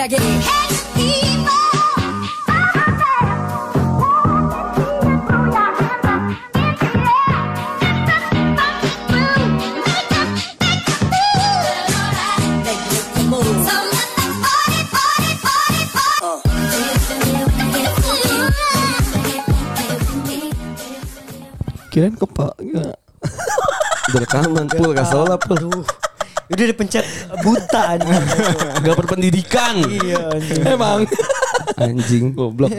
차게 Kirain kepak Berkaman, pul kasih lah pul. Udah dipencet buta anjing. Gak berpendidikan. Iya anjing. Emang. Anjing. Goblok.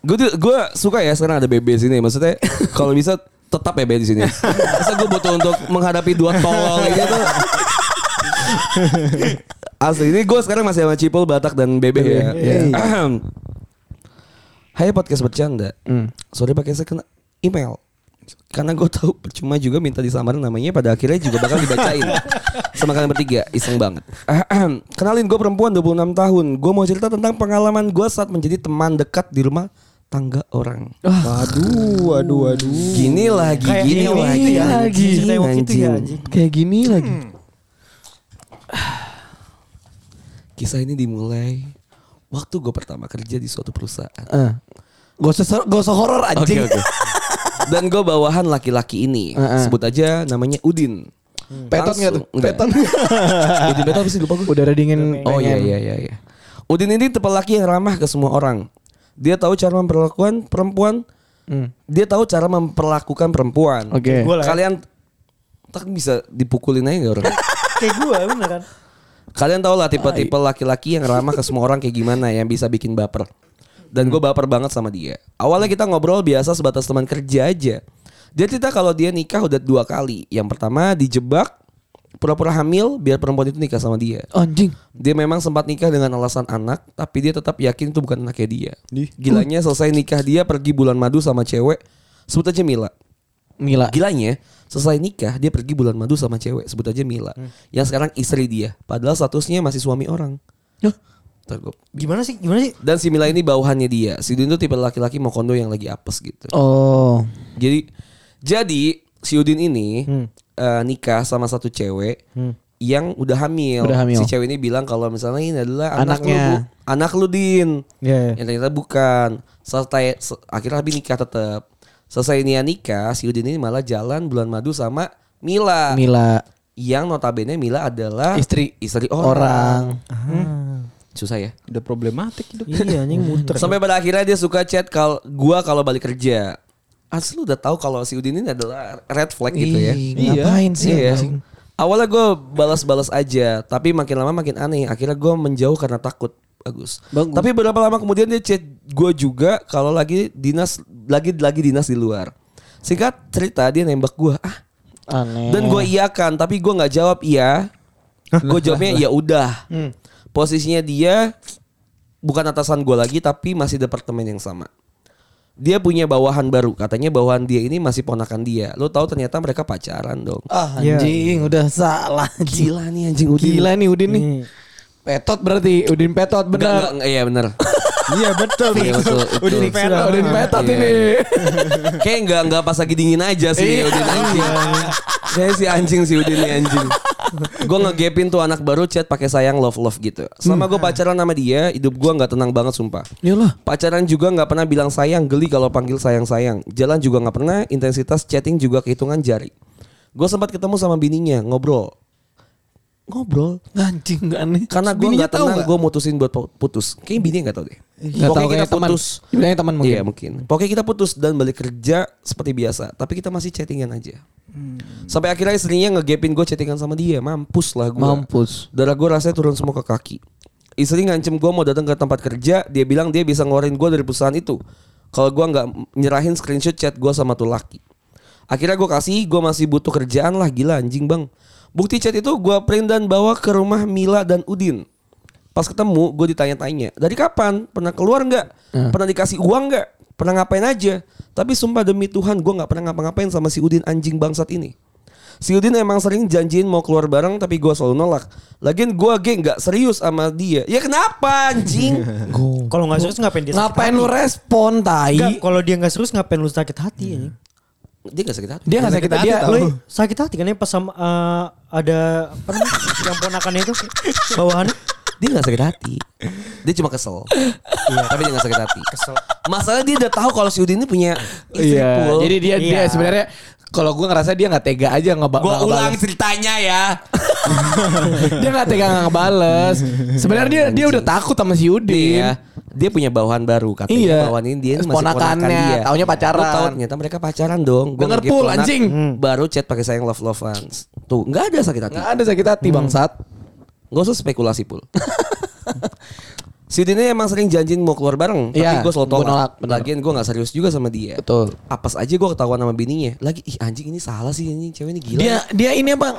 Gue gue suka ya sekarang ada BB sini. Maksudnya kalau bisa tetap BB di sini. Masa gue butuh untuk menghadapi dua tolol gitu. Asli ini gue sekarang masih sama Cipul, Batak dan BB ya. Ahem. Hai podcast bercanda. Sorry pakai second email. Karena gue tahu percuma juga minta disamarin namanya pada akhirnya juga bakal dibacain sama kalian bertiga iseng banget. Kenalin gue perempuan 26 tahun. Gue mau cerita tentang pengalaman gue saat menjadi teman dekat di rumah tangga orang. Waduh, waduh, waduh. Gini lagi, Kayak gini ini lagi. ya, lagi. Cerita yang waktu itu ya Anjing. anjing. Kayak gini lagi. Kisah ini dimulai waktu gue pertama kerja di suatu perusahaan. Gak usah gak usah horor anjing. oke. Dan gue bawahan laki-laki ini. Heeh. Sebut aja namanya Udin. Petot nggak tuh? Petot. Udin Petot apa sih lupa gue. Udah ada dingin. Oh iya iya iya iya. Udin ini tipe laki yang ramah ke semua orang. Dia tahu cara memperlakukan perempuan. Hmm. Dia tahu cara memperlakukan perempuan. Oke. Ya. Kalian tak bisa dipukulin aja gak orang? Kayak gue beneran. Kalian tau lah tipe-tipe laki-laki yang ramah ke semua orang kayak gimana yang bisa bikin baper. Dan gue baper banget sama dia. Awalnya kita ngobrol biasa sebatas teman kerja aja. Dia cerita kalau dia nikah udah dua kali. Yang pertama dijebak pura-pura hamil biar perempuan itu nikah sama dia. Anjing. Dia memang sempat nikah dengan alasan anak, tapi dia tetap yakin itu bukan anaknya dia. Gilanya selesai nikah dia pergi bulan madu sama cewek, sebut aja Mila. Mila. Gilanya selesai nikah dia pergi bulan madu sama cewek, sebut aja Mila. Yang sekarang istri dia, padahal statusnya masih suami orang. Hah? Ntar gua- Gimana sih? Gimana sih? Dan si Mila ini bawahannya dia. Si Udin tuh tipe laki-laki mau kondo yang lagi apes gitu. Oh. Jadi jadi si Udin ini eh, nikah sama satu cewek yang udah hamil. Udah hamil. Si cewek ini bilang kalau misalnya ini adalah anak lu, Anaknya. Bu. anak lu Din. Iya. Yang ternyata bukan. Selesai se- akhirnya habis nikah tetap. Selesai Nia nikah, si Udin ini malah jalan bulan madu sama Mila. Mila. Yang notabene Mila adalah Istri istri orang. orang. Susah ya. Udah problematik hidup. Iya anjing muter. Sampai pada akhirnya dia suka chat kal gua kalau balik kerja. Asli lu udah tahu kalau si Udin ini adalah red flag gitu ya. Ih, Ngapain sih Iya. Awalnya gue balas-balas aja, tapi makin lama makin aneh. Akhirnya gue menjauh karena takut. Bagus. Bagus. Tapi beberapa lama kemudian dia chat gue juga kalau lagi dinas lagi lagi dinas di luar. Singkat cerita dia nembak gue. Ah, Aneh. dan gue iakan, tapi gue nggak jawab iya. Gue jawabnya ya udah. Posisinya dia bukan atasan gue lagi, tapi masih departemen yang sama. Dia punya bawahan baru, katanya bawahan dia ini masih ponakan dia. Lo tahu ternyata mereka pacaran dong. Ah, Iya. anjing udah salah. Gila nih anjing Udin. Gila nih Udin nih. Nih. Petot berarti Udin Petot benar. iya bener. Iya betul. Iya, betul, Udin petot. Udin Petot Iya. ini. Kayak enggak enggak pas lagi dingin aja sih Iya. Udin anjing. Kayak si anjing si Udin nih anjing. Gue ngegapin tuh anak baru chat pakai sayang love love gitu. Selama gue pacaran sama dia, hidup gue nggak tenang banget sumpah. Yalah. Pacaran juga nggak pernah bilang sayang, geli kalau panggil sayang sayang. Jalan juga nggak pernah, intensitas chatting juga kehitungan jari. Gue sempat ketemu sama bininya ngobrol, ngobrol. Anjing enggak aneh. Karena gue nggak tenang, gue mutusin buat pu- putus. Kayaknya bininya nggak tahu deh. Tahu Pokoknya kita teman. putus. Teman mungkin. Iya mungkin. Pokoknya kita putus dan balik kerja seperti biasa. Tapi kita masih chattingan aja. Hmm. Sampai akhirnya istrinya ngegapin gue chattingan sama dia. Mampus lah gue. Mampus. Darah gue rasanya turun semua ke kaki. Istri ngancem gue mau datang ke tempat kerja. Dia bilang dia bisa ngeluarin gue dari perusahaan itu. Kalau gue nggak nyerahin screenshot chat gue sama tuh laki. Akhirnya gue kasih, gue masih butuh kerjaan lah gila anjing bang. Bukti chat itu gue print dan bawa ke rumah Mila dan Udin. Pas ketemu gue ditanya-tanya, dari kapan? Pernah keluar nggak? Pernah dikasih uang nggak? Pernah ngapain aja? Tapi sumpah demi Tuhan gue nggak pernah ngapa-ngapain sama si Udin anjing bangsat ini. Si Udin emang sering janjiin mau keluar bareng tapi gue selalu nolak. Lagian gue geng nggak serius sama dia. Ya kenapa anjing? Kalau nggak serius ngapain dia sakit Ngapain hati? lu respon tai? Kalau dia nggak serius ngapain lu sakit hati anjing? dia gak sakit hati. Dia nggak sakit hati Dia tahu. lu sakit hati kan ya pas sama eh, ada apa namanya yang ponakannya itu bawahannya. Dia gak sakit hati. Dia cuma kesel. Tapi dia gak sakit hati. Kesel. Masalah dia udah tahu kalau si Udin ini punya istri Iya. Jadi dia dia Iya. sebenarnya kalau gue ngerasa dia nggak tega aja ngeba Gua nggak ulang ngebales. ceritanya ya. dia nggak tega nggak ngebales. Sebenarnya dia dia udah takut sama si Udin. Dia dia punya bawahan baru katanya. Iya. Bawahan ini dia ini masih ponakan Ponakannya, dia. taunya pacaran. Lu tahu ternyata mereka pacaran dong. Pul, ponak, anjing. Baru chat pakai sayang love lovean. Tuh, nggak ada sakit hati. Nggak ada sakit hati bangsat. Gak usah spekulasi pul. si Udin ini emang sering janjin mau keluar bareng. Tapi Iya, gue selalu gua tolak. nolak, bener. Lagian gue gak serius juga sama dia. Betul. Apes aja gue ketahuan sama bininya. Lagi ih anjing ini salah sih ini cewek ini gila. Dia dia ini bang,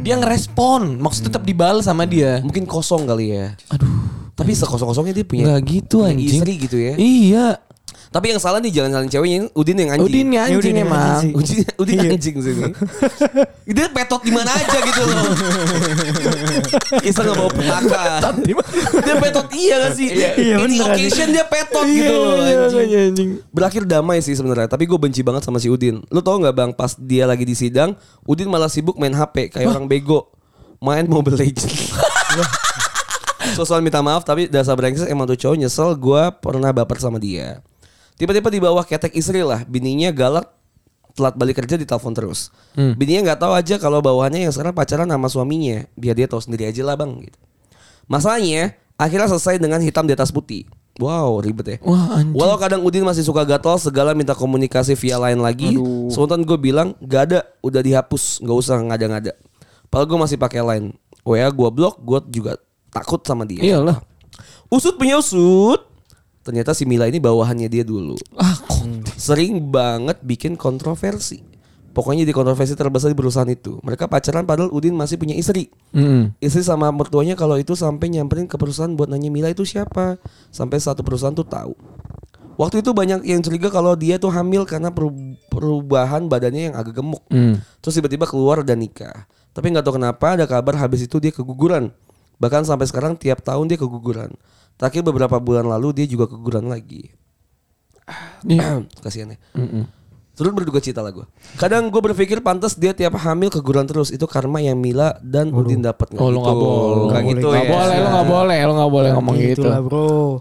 dia ngerespon, maksud tetap dibalas sama dia. mungkin kosong kali ya. Aduh. Tapi sekosong-kosongnya dia punya Nggak gitu punya anjing. istri gitu ya. Iya. Tapi yang salah nih jangan salin ceweknya ini Udin yang anjing. Udin ya Ya, anjing Udin yang emang. anjing. Udin, Udin anjing sini. Dia petot di mana aja gitu loh. Isa nggak bawa petaka. dia petot iya gak sih? iya, Ini bener, occasion dia petot gitu loh anjing. Berakhir damai sih sebenarnya, tapi gue benci banget sama si Udin. Lu tau nggak bang, pas dia lagi di sidang, Udin malah sibuk main HP kayak orang bego, main Mobile Legends. Sosok minta maaf tapi dasar brengsek emang tuh cowok nyesel gue pernah baper sama dia. Tiba-tiba di bawah ketek istri lah, bininya galak telat balik kerja di telepon terus. Bininya nggak tahu aja kalau bawahannya yang sekarang pacaran sama suaminya, biar dia tahu sendiri aja lah bang. Gitu. Masalahnya akhirnya selesai dengan hitam di atas putih. Wow ribet ya. Wah anjing. Walau kadang Udin masih suka gatel segala minta komunikasi via lain lagi. Spontan gue bilang gak ada, udah dihapus, nggak usah ngada-ngada. Padahal gue masih pakai line. WA gue blok, gue juga takut sama dia. Iyalah. Usut punya usut. Ternyata si Mila ini bawahannya dia dulu. Ah, kok. Sering banget bikin kontroversi. Pokoknya di kontroversi terbesar di perusahaan itu. Mereka pacaran padahal Udin masih punya istri. Mm. Istri sama mertuanya kalau itu sampai nyamperin ke perusahaan buat nanya Mila itu siapa. Sampai satu perusahaan tuh tahu. Waktu itu banyak yang curiga kalau dia tuh hamil karena peru- perubahan badannya yang agak gemuk. Mm. Terus tiba-tiba keluar dan nikah. Tapi nggak tahu kenapa ada kabar habis itu dia keguguran. Bahkan sampai sekarang tiap tahun dia keguguran. Terakhir beberapa bulan lalu dia juga keguguran lagi. Iya. Kasihan ya. Mm-mm. Terus berduka cita lah gue. Kadang gue berpikir pantas dia tiap hamil keguguran terus. Itu karma yang Mila dan Udin dapat. Oh, lu nggak boleh. Nggak gitu Nggak ya. boleh, lu nggak boleh, lu nggak boleh ngomong gitu. Itulah bro.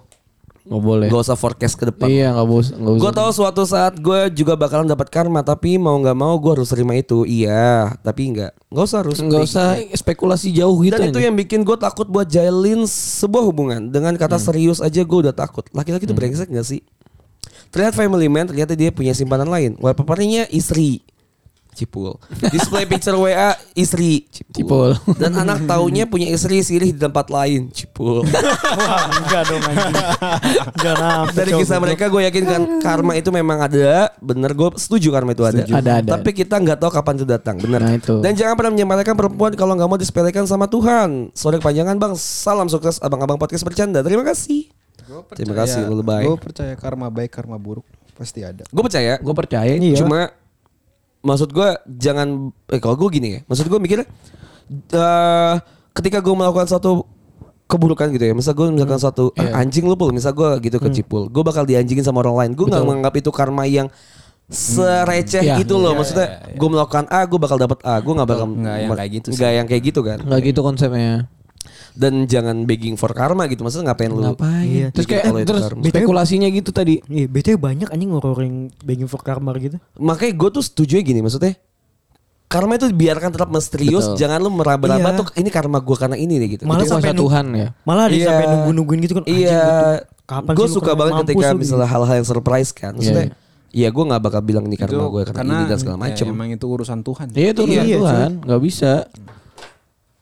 Nggak boleh. Gak usah forecast ke depan. Iya bos, nggak usah. Gue tahu suatu saat gue juga bakalan dapat karma, tapi mau nggak mau gue harus terima itu. Iya, tapi nggak, nggak usah harus. nggak usah spekulasi jauh gitu. Dan itu yang bikin gue takut buat jalin sebuah hubungan. Dengan kata Hmm. serius aja gue udah takut. Laki-laki itu brengsek gak sih? Terlihat family man, ternyata dia punya simpanan lain. Wallpapernya istri. Cipul. Display picture WA istri. Cipul. Dan anak taunya punya istri sirih di tempat lain. Cipul. Wah enggak dong anjing. Nafsu. Dari kisah mereka gue yakin kan karma itu memang ada. Bener gue setuju karma itu ada. Setuju. Ada, ada. Tapi kita nggak tahu kapan itu datang. Bener. Nah, itu. Dan jangan pernah menyempatkan perempuan kalau nggak mau disepelekan sama Tuhan. Sore kepanjangan bang. Salam sukses abang-abang podcast bercanda. Terima kasih. Terima kasih. Gue percaya karma baik karma buruk pasti ada. Gue percaya. Gue percaya. Iya. Cuma maksud gue jangan eh kalau gue gini ya. Maksud gue mikirnya eh, ketika gue melakukan suatu keburukan gitu ya. Misal gue melakukan suatu Iya. "Ah, anjing lu pul. Misal gue gitu ke Cipul. Gue bakal dianjingin sama orang lain. Gue nggak menganggap itu karma yang sereceh Iya. itu loh. Maksudnya gue melakukan A, gue bakal dapat A. Gue nggak bakal Nggak yang kayak gitu. Nggak yang kayak gitu kan. Nggak gitu konsepnya. Dan jangan begging for karma gitu. Maksudnya ngapain lu? Ngapain? Iya. Terus kayak Kalau itu terus karma. spekulasinya gitu tadi. Iya, BTW banyak anjing ngororing begging for karma gitu. Makanya gue tuh setuju gini maksudnya. Karma itu biarkan tetap misterius, Betul. jangan lu meraba-raba Iya. tuh ini karma gue karena ini nih gitu. Malah Itu sampai Tuhan ya. Malah ada Iya. sampai nunggu-nungguin gitu kan. Iya. Kapan Gue suka banget ketika gitu. misalnya hal-hal yang surprise kan. Maksudnya, Iya. ya gue nggak bakal bilang ini karma gue karena, ini dan segala ya, macem. emang itu urusan Tuhan. Iya itu urusan Iya, Tuhan, nggak bisa.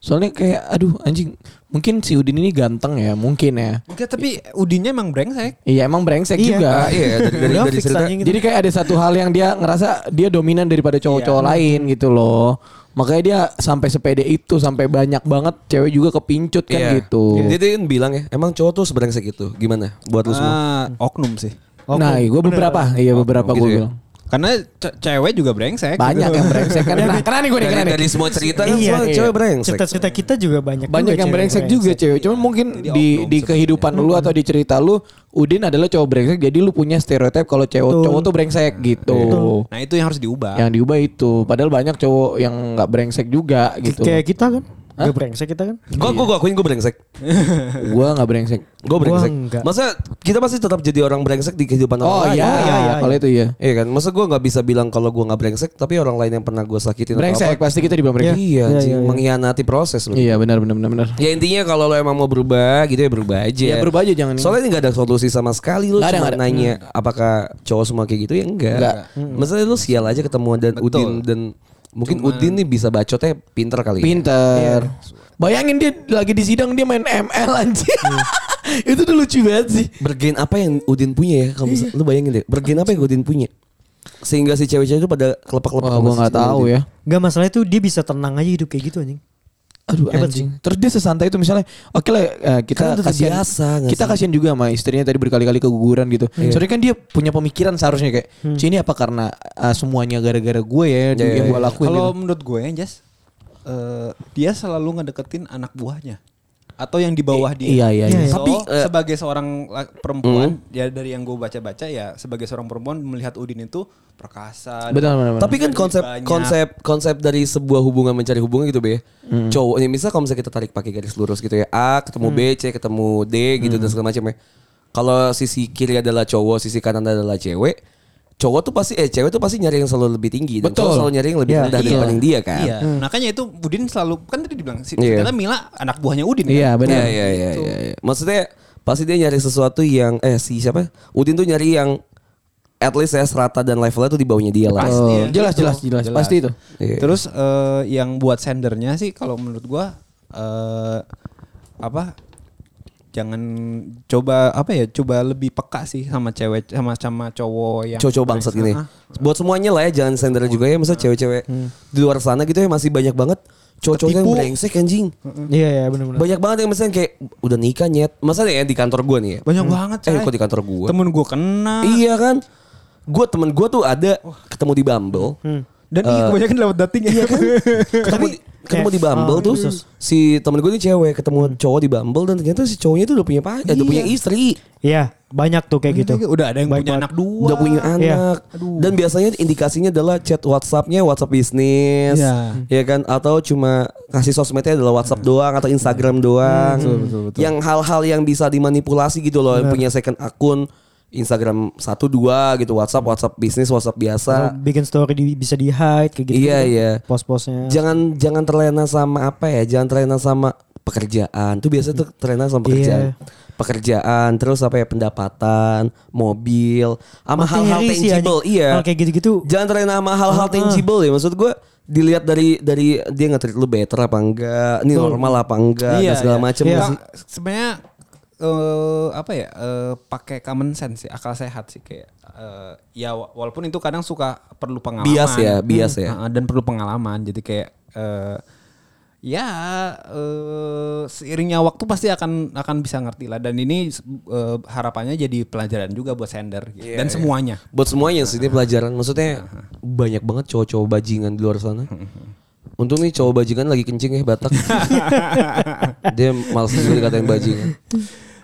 Soalnya kayak aduh anjing, mungkin si Udin ini ganteng ya, mungkin ya. Enggak, tapi Udinnya emang brengsek. Iya emang brengsek Iya. juga. Ah, iya dari dari, dari cerita. gitu. Jadi kayak ada satu hal yang dia ngerasa dia dominan daripada cowok-cowok lain gitu loh. Makanya dia sampai sepede itu sampai banyak banget cewek juga kepincut kan Iya. gitu. Dia, dia kan bilang ya, emang cowok tuh sebrengsek itu. Gimana buat lu semua? Ah, oknum sih. nah, gue beberapa, iya beberapa gitu gue ya. bilang. Karena ce- cewek juga brengsek. Banyak gitu. yang brengsek kan. Nah, kena nih gue nih, kena Dari, nih. dari semua cerita kan Iya, semua iya. cewek brengsek. Cerita-cerita kita juga banyak Banyak juga yang cewek brengsek juga cewek. Cuma mungkin di di kehidupan lu atau di cerita lu Udin adalah cowok brengsek jadi lu punya stereotip kalau cowok Betul. cowok tuh brengsek gitu. Nah itu yang harus diubah. Yang diubah itu. Padahal banyak cowok yang nggak brengsek juga gitu. Kayak kita kan. Gak brengsek kita kan? Gue gue akuin gue brengsek. Gua nggak brengsek. Gue brengsek. enggak. Masa kita pasti tetap jadi orang brengsek di kehidupan Oh orang lain. iya, iya, iya, kalau itu iya. Iya kan, masa gue nggak bisa bilang kalau gue nggak brengsek, tapi orang lain yang pernah gue sakitin atau Brengsek apa. pasti kita dibilang brengsek. Iya, Iya, iya, iya. mengkhianati proses loh. Iya benar benar benar benar. Ya intinya kalau lo emang mau berubah gitu ya berubah aja. Ya berubah aja jangan. Soalnya ini gak ada solusi sama sekali lu Nggak ada, cuma nggak ada. nanya apakah cowok semua kayak gitu ya enggak. Enggak. Maksudnya lu sial aja ketemu dan Betul. Udin dan mungkin Udin nih bisa bacotnya pinter kali. ya. Pinter. Bayangin dia lagi di sidang dia main ML anjir. itu tuh lucu banget sih. Bergen apa yang Udin punya ya? Kalau misal- lu bayangin deh, bergen apa yang Udin punya? Sehingga si cewek-cewek itu pada kelepak-kelepak. Wah, sama gua si nggak tahu ya. Gak masalah itu dia bisa tenang aja hidup kayak gitu anjing. Aduh Hebat anjing. Terus dia sesantai itu misalnya, oke lah eh, kita Kan kasihan, nggak kita sih? kasihan juga sama istrinya tadi berkali-kali keguguran gitu. Soalnya kan dia punya pemikiran seharusnya kayak, "Ci, ini apa karena eh, semuanya gara-gara gue ya, Iya, yang iya, gue iya. lakuin." Kalau gitu. menurut gue Jas, eh, dia selalu ngedeketin anak buahnya atau yang di bawah dia. Iya iya iya. So, Tapi, eh, sebagai seorang la- perempuan, ya dari yang gue baca-baca ya sebagai seorang perempuan melihat Udin itu perkasa. Benar, benar, benar. Tapi kan konsep Banyak. konsep konsep dari sebuah hubungan mencari hubungan gitu be. Cowok ini misal kalau misalnya kita tarik pakai garis lurus gitu ya. A ketemu B, C ketemu D gitu dan segala macam ya. Kalau sisi kiri adalah cowok, sisi kanan adalah cewek. Cowok tuh pasti eh cewek tuh pasti nyari yang selalu lebih tinggi dan Betul. cowok selalu nyari yang lebih Iya. rendah Iya. daripada dia kan. Iya. Makanya itu Udin selalu kan tadi dibilang sih Iya. ternyata Mila anak buahnya Udin. Iya, kan? benar. Iya iya iya iya. iya. Maksudnya pasti dia nyari sesuatu yang eh si siapa? Udin tuh nyari yang at least ya serata dan levelnya tuh di bawahnya dia lah. Pasti Oh, ya, jelas, gitu. jelas, jelas. Pasti itu. Iya. Terus eh, yang buat sendernya sih kalau menurut gua eh, apa? Jangan coba apa ya? Coba lebih peka sih sama cewek sama sama cowok yang cowok-cowok bangsat gini. Ah, Buat semuanya lah ya jangan sender juga ya. Masa cewek-cewek di luar sana gitu ya masih banyak banget cowok-cowok yang brengsek anjing. Iya iya benar-benar. Banyak banget yang misalnya kayak udah nikah nyet. Masa ya di kantor gua nih ya. Banyak banget Eh kok di kantor gua? Temen gua kena. Iya kan? Gua temen gua tuh ada ketemu di Bumble. Dan iya kebanyakan lewat dating. ya. Ketemu di, ketemu di Bumble ah, tuh si temen gue ini cewek ketemu cowok di Bumble dan ternyata si cowoknya tuh udah punya pacar, udah punya istri. Iya banyak tuh kayak gitu. Udah ada yang punya anak dua. udah punya Iya. anak. Dan biasanya indikasinya adalah chat WhatsAppnya WhatsApp bisnis Iya. ya kan? Atau cuma kasih sosmednya adalah WhatsApp doang atau Instagram doang. Yang hal-hal yang bisa dimanipulasi gitu loh yang punya second akun Instagram satu dua gitu WhatsApp WhatsApp bisnis WhatsApp biasa bikin story di, bisa di hide kayak gitu. Iya, kan. iya. Post-postnya. jangan jangan terlena sama apa ya jangan terlena sama pekerjaan tuh biasa tuh terlena sama pekerjaan pekerjaan terus apa ya pendapatan mobil sama hal-hal sih, tangible anjing. iya kayak gitu-gitu. jangan terlena sama hal-hal ah. tangible ya maksud gue dilihat dari dari dia nge-treat lu better apa enggak ini normal apa enggak dan segala macam Iya. sih. Nggak, sebenarnya eh apa ya eh, pakai common sense sih akal sehat sih kayak eh, ya wa- walaupun itu kadang suka perlu pengalaman. Bias ya, bias ya. Ah, dan perlu pengalaman. Jadi kayak eh, ya eh, seiringnya waktu pasti akan akan bisa ngerti lah. Dan ini eh, harapannya jadi pelajaran juga buat sender gitu. dan semuanya. Buat semuanya sih ini pelajaran. Maksudnya banyak banget cowok-cowok bajingan di luar sana. Untung nih cowok bajingan lagi kencing ya Batak. Dia males juga dikatain bajingan.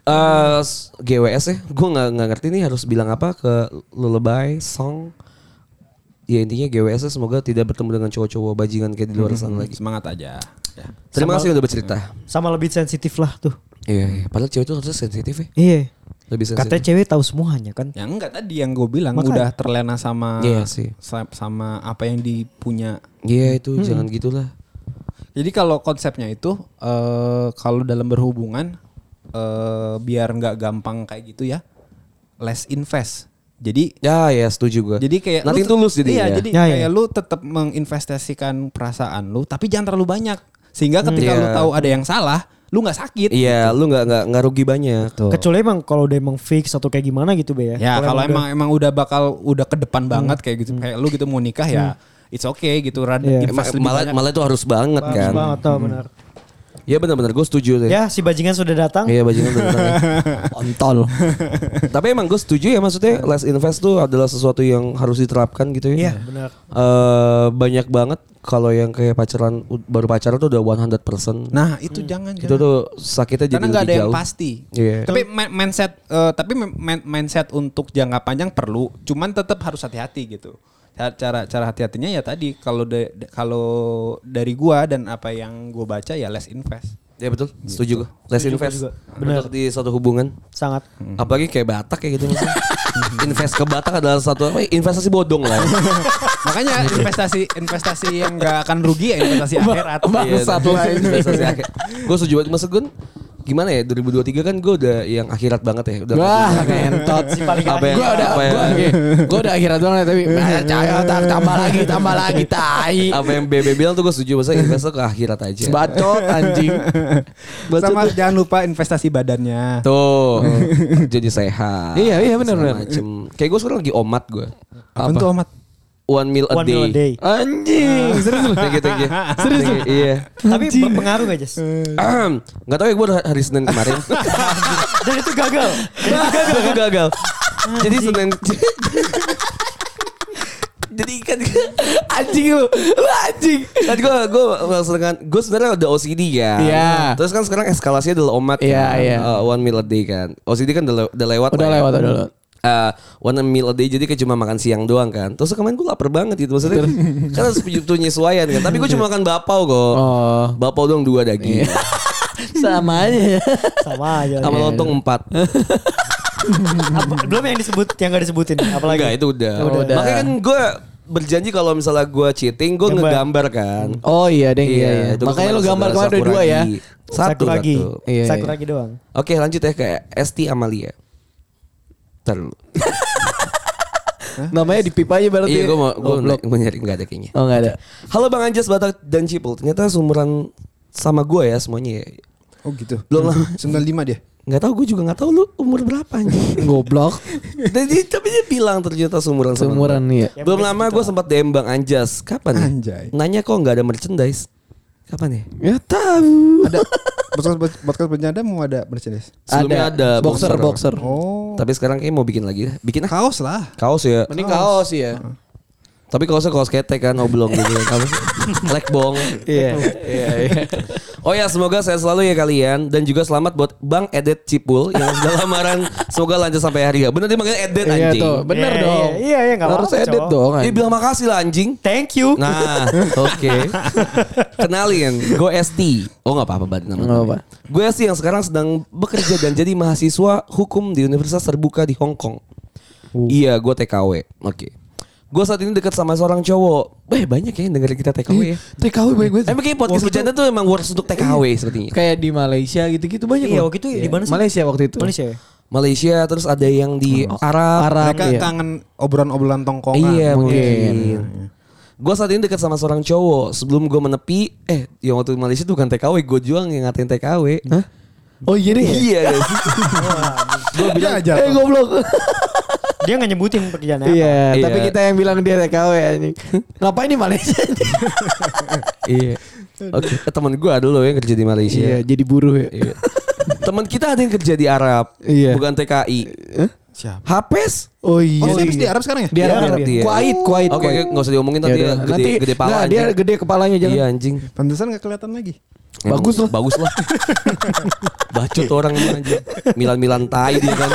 Eh, s- GWS ya, gue nggak nggak ngerti nih harus bilang apa ke lullaby song. Ya intinya GWS semoga tidak bertemu dengan cowok-cowok bajingan kayak di luar sana lagi. semangat aja ya. Terima kasih udah bercerita. Sama lebih sensitif lah tuh. Iya, iya. padahal cewek itu harusnya sensitif ya. Iya. Lebih sensitif. Katanya cewek tahu semuanya kan. yang enggak tadi yang gue bilang Makanya. udah terlena sama Iya sih. sa- sama apa yang dipunya Iya itu jangan gitulah. Jadi kalau konsepnya itu eh kalau dalam berhubungan eh biar nggak gampang kayak gitu ya, less invest. Jadi Ya ya setuju gue. jadi kayak nanti lu- tulus jadi Iya, ya. jadi Ya, ya. kayak lu tetap menginvestasikan perasaan lu, tapi jangan terlalu banyak. Sehingga ketika Iya. lu tahu ada yang salah, lu nggak sakit. Iya, lu nggak nggak nggak rugi banyak. Kecuali emang kalau udah emang fix atau kayak gimana gitu be ya. Ya kalau emang emang udah bakal udah ke depan Hmm. banget kayak gitu, kayak lu gitu mau nikah ya, it's okay gitu. Rada Iya. lebih malah malah itu harus banget Bagus kan. banget tau benar. Iya benar-benar gue setuju deh. Ya si bajingan sudah datang. Iya bajingan benar. Ontol. Tapi emang gue setuju ya maksudnya less invest tuh adalah sesuatu yang harus diterapkan gitu ya. Iya benar. Eh, banyak banget kalau yang kayak pacaran baru pacaran tuh udah 100%. Nah itu jangan. itu jangan. tuh sakitnya jadi karena nggak ada yang pasti. Iya. Tapi mindset, eh, tapi mindset untuk jangka panjang perlu. Cuman tetap harus hati-hati gitu. Ca- Cara cara hati-hatinya ya tadi kalau da- kalau dari gua dan apa yang gua baca ya less invest. Ya betul, setuju gue. Less Setuju gua invest. juga. Benar. Untuk di suatu hubungan. Sangat. Apalagi kayak Batak kayak gitu misalnya. invest ke Batak adalah satu apa, investasi bodong lah. Makanya investasi investasi yang nggak akan rugi ya investasi akhirat. Bangsat Iya, lain. investasi akhir. Gue setuju banget. Maksud gue gimana ya 2023 kan gue udah yang akhirat banget ya. Udah Wah, ngentot. paling apa yang, Gua udah apa gua udah akhirat banget tapi cahaya tambah lagi tambah lagi tai. apa yang BB bilang tuh gue setuju. Maksudnya invest ke akhirat aja. Bacot anjing. Bacot. Sama jangan lupa investasi badannya. Tuh jadi sehat. Iya, iya, benar, benar. Kayak gue sekarang lagi omat gue. Apa tuh amat? One meal a One meal a day. day. Anjing. Serius lu? Gitu gitu. Serius Iya. Tapi berpengaruh gak Jas? Nggak tahu ya gue hari Senin kemarin. Dan itu gagal. Aku gagal. Jadi Senin. Jadi kan Anjing lu. Lu anjing. kan gue gue kan gue sebenarnya udah OCD kan. Iya. Terus kan sekarang eskalasinya adalah omat Iya, kan. iya. Uh, one meal a day kan. OCD kan udah, le- udah lewat. Udah ya. lewat, udah lewat. Uh, one meal a day jadi kayak cuma makan siang doang kan. Terus kemarin gue lapar banget gitu maksudnya. kan harus penyesuaian kan. Tapi gue cuma makan bapau kok. Oh. Bapau doang dua daging. Sama aja ya. Sama aja. Sama lontong empat. Belum yang disebut yang gak disebutin. Apalagi. Enggak itu udah. Oh, udah. Makanya kan gue berjanji kalau misalnya gue cheating gue Gambar. ngegambar kan. Oh iya deh iya, iya. itu Makanya lu gambar kemarin ada dua ya. Satu lagi. satu. Iya, Satu iya. lagi doang. Oke lanjut ya ke Esti Amalia. Ntar dulu. Namanya di pipa aja berarti. Iya gue mau gue Goblok. mau nyari nggak ada kayaknya. Oh enggak ada. Halo Bang Anjas Batak dan Cipul. Ternyata seumuran sama gue ya semuanya ya. Oh gitu. Belum lah. 95 dia. Nggak tahu gue juga nggak tahu lu umur berapa anjing. Goblok. Jadi tapi dia bilang ternyata seumuran sama Seumuran ya. Belum lama gue sempat DM Bang Anjas. Kapan ya? Anjay. Nanya kok nggak ada merchandise. Kapan ya? Ya tahu. Ada podcast podcast bercanda mau ada merchandise. Sebelumnya ada boxer boxer. boxer. Oh. Tapi sekarang kayak mau bikin lagi. Bikin ah. Kaos lah. kaos ya. Mending kaos ya. Tapi kaosnya kaos ketek kan oblong gitu. Apa sih? Lekbong. Iya. Iya iya. Oh ya semoga saya selalu ya kalian dan juga selamat buat Bang Edet Cipul yang sudah lamaran. Semoga lanjut sampai hari ya. Bener dia manggilnya Edet Iya anjing. tuh, bener Iya, dong. iya, iya, iya, nggak Harus apa-apa, edit cowok. dong. Dia anjing. bilang makasih lah anjing. Thank you. Nah, oke. Kenalin, gue Esti. Oh nggak apa-apa banget nama. Nggak apa. Gue Esti yang sekarang sedang bekerja dan jadi mahasiswa hukum di Universitas Terbuka di Hong Kong. Iya, gue TKW. Oke. Gue saat ini dekat sama seorang cowok. Weh banyak ya yang dengerin kita TKW ya. TKW baik banget. Emang kayak podcast bercanda tuh emang works untuk TKW sepertinya. Kayak di Malaysia gitu-gitu banyak Iya, waktu itu di mana sih? Malaysia waktu itu. Malaysia ya? Malaysia terus ada yang di Arab. Arab. Mereka iya. kangen obrolan-obrolan tongkongan. Iya mungkin. mungkin. Gue saat ini dekat sama seorang cowok. Sebelum gue menepi, eh yang waktu di Malaysia itu bukan TKW, gue juang yang ngatain TKW. Hah? Oh iya deh. Iya. Gue bilang aja. Eh goblok. Dia nggak nyebutin pekerjaannya apa. Iya, Iya. tapi kita yang bilang dia TKW anjing. Ngapain di Malaysia? Iya. Oke, eh, teman gue ada loh yang kerja di Malaysia. Iya, jadi buruh ya. Iya. Teman kita ada yang kerja di Arab, Iya. bukan TKI. Siapa? Hapes. Oh iya. Oh, dia habis di Arab sekarang ya? Di Arab, Di Arab dia. dia. Kuait, kuait. Oke, oke, nggak usah diomongin nanti Ya ya, gede, Nanti gede pala. nggak, dia gede kepalanya jangan. Iya anjing. Pantesan gak kelihatan lagi. Emang Bagus loh. Bagus lah. Bacot orang emang aja. Milan-milan tai dia kan.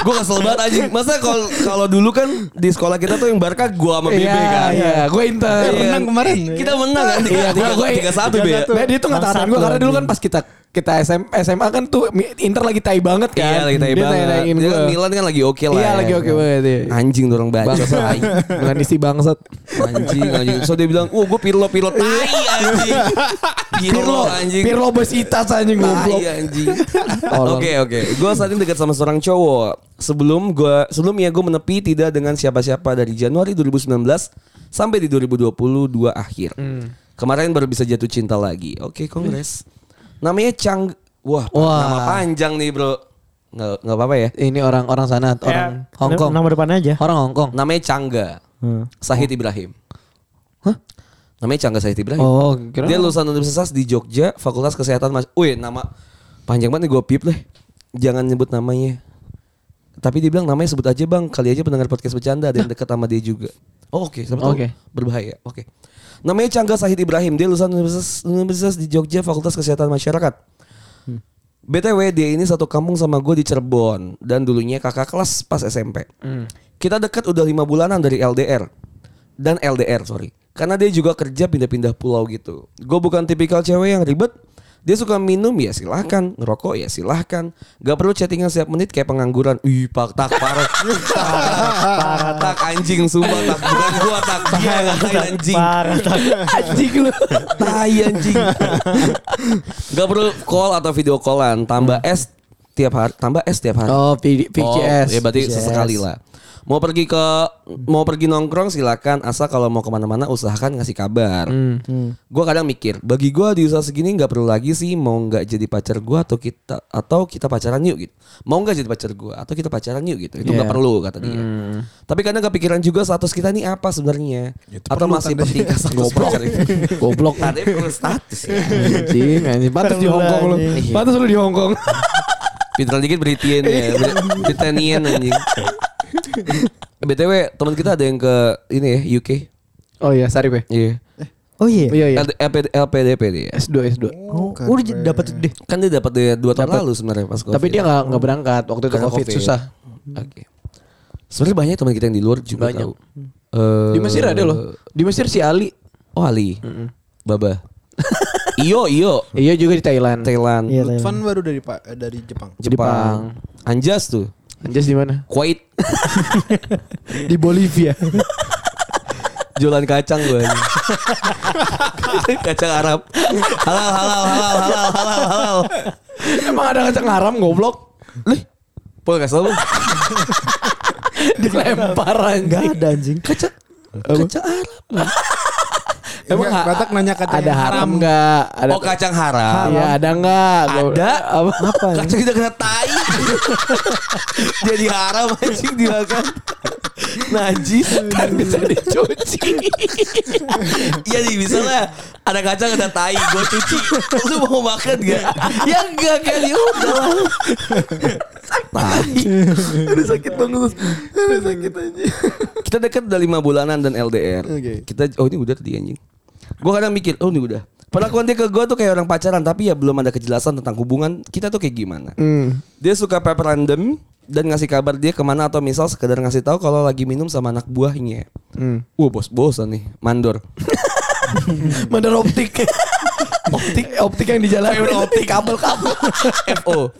gue kesel banget anjing. Masa kalau kalau dulu kan di sekolah kita tuh yang Barca gua sama BB Iya, kan. iya, gue Inter. Iya menang kemarin. Kita menang kan. Iya, gua- tiga satu be. Nah, dia tuh nggak tahan gue karena dulu kan pas kita kita SM, SMA kan tuh Inter lagi tai banget kan. Iya lagi tai Dia banget. nanya-nanyain Dia kan Milan kan lagi oke lah. Iya ya. lagi oke banget ya. Anjing dorong bacot Bangsat. tai. Bukan isi bangsat. Anjing anjing. So dia bilang, "Oh, gue Pirlo Pirlo tai anjing." Pirlo anjing. Pirlo besitas anjing goblok. Tai anjing. Oke oke. Gue saat ini dekat sama seorang cowok. Sebelum gue sebelumnya gue menepi tidak dengan siapa-siapa dari Januari 2019 sampai di 2022 akhir. Hmm. Kemarin baru bisa jatuh cinta lagi. Oke, kongres. Namanya Chang. Wah, Wah. nama panjang nih, Bro. Nggak nggak apa-apa ya. Ini orang-orang sana, orang Ya, Hong Kong. Nama depannya aja. Orang Hong Kong. Namanya Changga. Hmm. Sahid Ibrahim. Hah? Namanya Changga Sahid Ibrahim. Oh, kira Dia lulusan Universitas di Jogja, Fakultas Kesehatan Mas. Wih, nama panjang banget nih gue pip deh. Jangan nyebut namanya. Tapi dia bilang namanya sebut aja bang, kali aja pendengar podcast bercanda ada yang dekat sama dia juga. Oh oke, siapa tahu Oke. berbahaya. Oke. Namanya Cangga Sahid Ibrahim, dia lulusan Universitas, Universitas di Jogja, Fakultas Kesehatan Masyarakat. BTW dia ini satu kampung sama gue di Cirebon dan dulunya kakak kelas pas SMP. Kita dekat udah lima bulanan dari LDR dan LDR sorry. Karena dia juga kerja pindah-pindah pulau gitu. Gue bukan tipikal cewek yang ribet. Dia suka minum ya silahkan, ngerokok ya silahkan. Gak perlu chattingan setiap menit kayak pengangguran. Ih pak tak parah, parah tak anjing. Sumpah tak. Bukan gua tak. Dia ngatain anjing. Parah tak. Anjing lu. Tai anjing. Gak perlu call atau video callan. Tambah S tiap hari. Tambah S tiap hari. Oh, VCS. Oh, ya berarti sesekali lah Mau pergi ke Mau pergi nongkrong silakan. Asal kalau mau ke mana-mana usahakan ngasih kabar. Gue kadang mikir Bagi gue di usaha segini gak perlu lagi sih Mau gak jadi pacar gue Atau kita Atau kita pacaran yuk gitu. Mau gak jadi pacar gue Atau kita pacaran yuk gitu. Itu Iya. gak perlu kata dia. Tapi kadang kepikiran juga Status kita ini apa sebenarnya? Atau masih penting status pacar itu Goblok. Tadi perlu status ya. Anjing, anjing. Pantas di Hongkong lu. Pantas lu di Hongkong. Pintar dikit Britian ya. Britannian anjing BTW teman kita ada yang ke ini ya UK Oh iya, Sarip ya. Iya Oh iya. Iya, iya. LPD, LPDP dia S2, S2. Oh, udah dapat deh. Kan dia dapat dia dua tahun lalu sebenarnya pas COVID Tapi dia nggak nggak berangkat waktu itu Karena COVID, susah. Oke Sebenarnya banyak teman kita yang di luar juga Banyak. tahu. Eh, Di Mesir ada loh. Di Mesir si Ali. Oh Ali Baba Iyo Iyo Iya juga di Thailand. Thailand Iya, Lutfan baru dari eh, dari Jepang. Jepang Anjas tuh Anjas di mana? Kuwait Di Bolivia. Jualan kacang gue Kacang Arab Halal halal halal halal halal halal Emang ada kacang haram goblok? Lih Pol kasih lu Dilempar anjing. Enggak ada anjing. Kacang Kacang Arab Emang Batak nanya kata Ada haram enggak? Ada Oh kacang haram Iya, ada enggak? Ada Apa? Apa? Kacang kita kena tai Jadi haram anjing dimakan Najis Kan bisa dicuci. Iya nih bisa lah Ada kacang ada tai Gue cuci Lu mau makan gak? ya enggak ya udah Tai Aduh sakit banget Aduh sakit anjing Kita dekat udah 5 bulanan dan LDR Oke. Kita Oh ini udah tadi anjing Gue kadang mikir Oh ini udah Perlakuan dia ke gue tuh kayak orang pacaran Tapi ya belum ada kejelasan tentang hubungan Kita tuh kayak gimana Hmm. Dia suka pep random dan ngasih kabar dia ke mana atau misal sekedar ngasih tahu kalau lagi minum sama anak buahnya. Hmm. Wah bos-bosan nih, mandor. Mandar optik. optik optik yang di jalan. optik kabel-kabel. FO.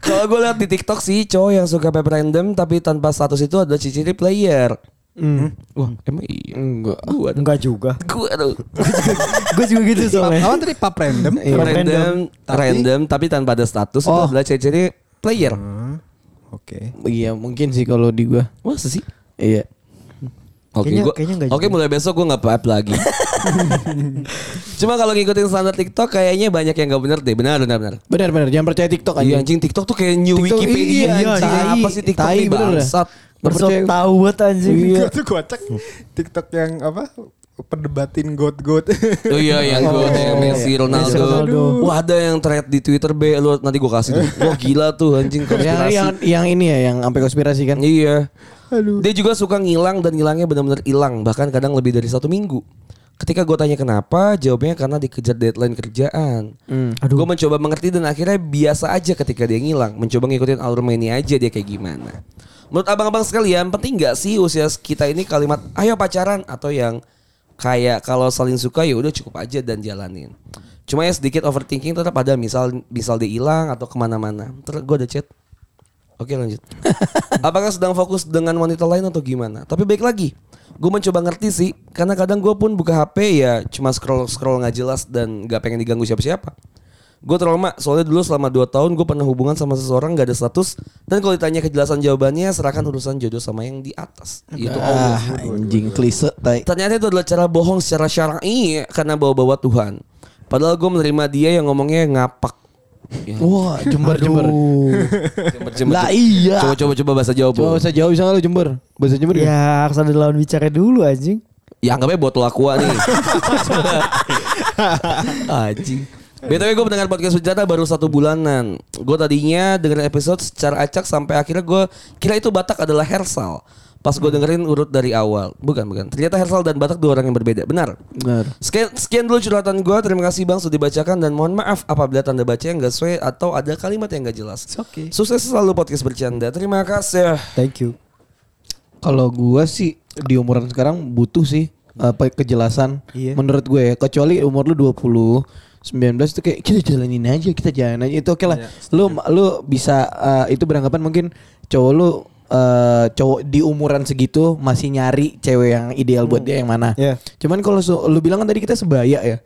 Kalau gue lihat di TikTok sih cowok yang suka pep random tapi tanpa status itu adalah ciciri player. Hmm. Wah emang iya. Enggak. Gua Enggak juga. Gua tuh. Gue juga gitu soalnya. Apa tadi pap random? Iya. Pap random, Tapi- random tapi tanpa ada status itu Oh. adalah ciciri player. Oke. Iya, mungkin sih kalau di gua. Masa sih? Iya. Oke, Kayaknya- gua- kayaknya Oke, juga. mulai besok gue nggak pipe lagi. Cuma kalau ngikutin standar TikTok kayaknya banyak yang nggak bener deh. Benar, benar, benar. Benar benar, jangan percaya TikTok aja. Iya anjing TikTok tuh kayak new TikTok, Wikipedia iya, anjing. tai. Apa sih TikTok Tai, ini bener dah. bangsat? Bersok Percaya- tahu buat anjing. Gue tuh kocak TikTok yang apa? Perdebatin got-got. Oh iya yang gue yang Messi Ronaldo. Messi, Ronaldo. Wah ada yang thread di Twitter be lu nanti gue kasih tuh. Wah gila tuh anjing Yang, konspirasi. yang yang ini ya, yang sampai konspirasi kan. Iya. Dia juga suka ngilang dan ngilangnya benar-benar hilang bahkan kadang lebih dari satu minggu. Ketika gue tanya kenapa, jawabnya karena dikejar deadline kerjaan. Hmm. Gue mencoba mengerti dan akhirnya biasa aja ketika dia ngilang. Mencoba ngikutin alur mainnya aja dia kayak gimana. Menurut abang-abang sekalian, penting nggak sih usia kita ini kalimat ayo pacaran atau yang kayak kalau saling suka ya udah cukup aja dan jalanin. Cuma ya sedikit overthinking tetap ada misal misal dia hilang atau ke mana-mana. Terus gue ada chat. Oke lanjut. Apakah sedang fokus dengan wanita lain atau gimana? Tapi baik lagi, gue mencoba ngerti sih, karena kadang gue pun buka HP ya cuma scroll scroll nggak jelas dan nggak pengen diganggu siapa-siapa. Gue trauma soalnya dulu selama 2 tahun gue pernah hubungan sama seseorang gak ada status dan kalau ditanya kejelasan jawabannya serahkan urusan jodoh sama yang di atas. Itu Allah. Ah, anjing klise tai. Ternyata itu adalah cara bohong secara syar'i karena bawa-bawa Tuhan. Padahal gue menerima dia yang ngomongnya ngapak. Ya. Wah, jember jember. Jember, jember, Lah iya. Coba coba coba bahasa Jawa. Coba bahasa jauh bisa nggak lu jember? Bahasa jember ya? Ya harus ada lawan bicara dulu anjing. Ya anggapnya botol aqua nih. Anjing. BTW gue mendengar podcast Bercanda baru satu bulanan. Gue tadinya dengerin episode secara acak sampai akhirnya gue kira itu Batak adalah Hersal. Pas gue dengerin urut dari awal. Bukan, bukan. Ternyata Hersal dan Batak dua orang yang berbeda. Benar. Benar. Sekian, sekian dulu curhatan gue. Terima kasih Bang sudah dibacakan dan mohon maaf apabila tanda baca yang gak sesuai atau ada kalimat yang gak jelas. okay. Sukses selalu podcast bercanda. Terima kasih. Thank you. Kalau gua sih di umuran sekarang butuh sih apa kejelasan Iya. menurut gue ya. Kecuali umur lu 20 19 itu kayak kita jalanin aja, kita jalan aja itu oke lah. Lu lu bisa eh, itu beranggapan mungkin cowok lu eh, cowok di umuran segitu masih nyari cewek yang ideal buat dia yang mana. Iya. Cuman kalau lu bilang kan tadi kita sebaya ya.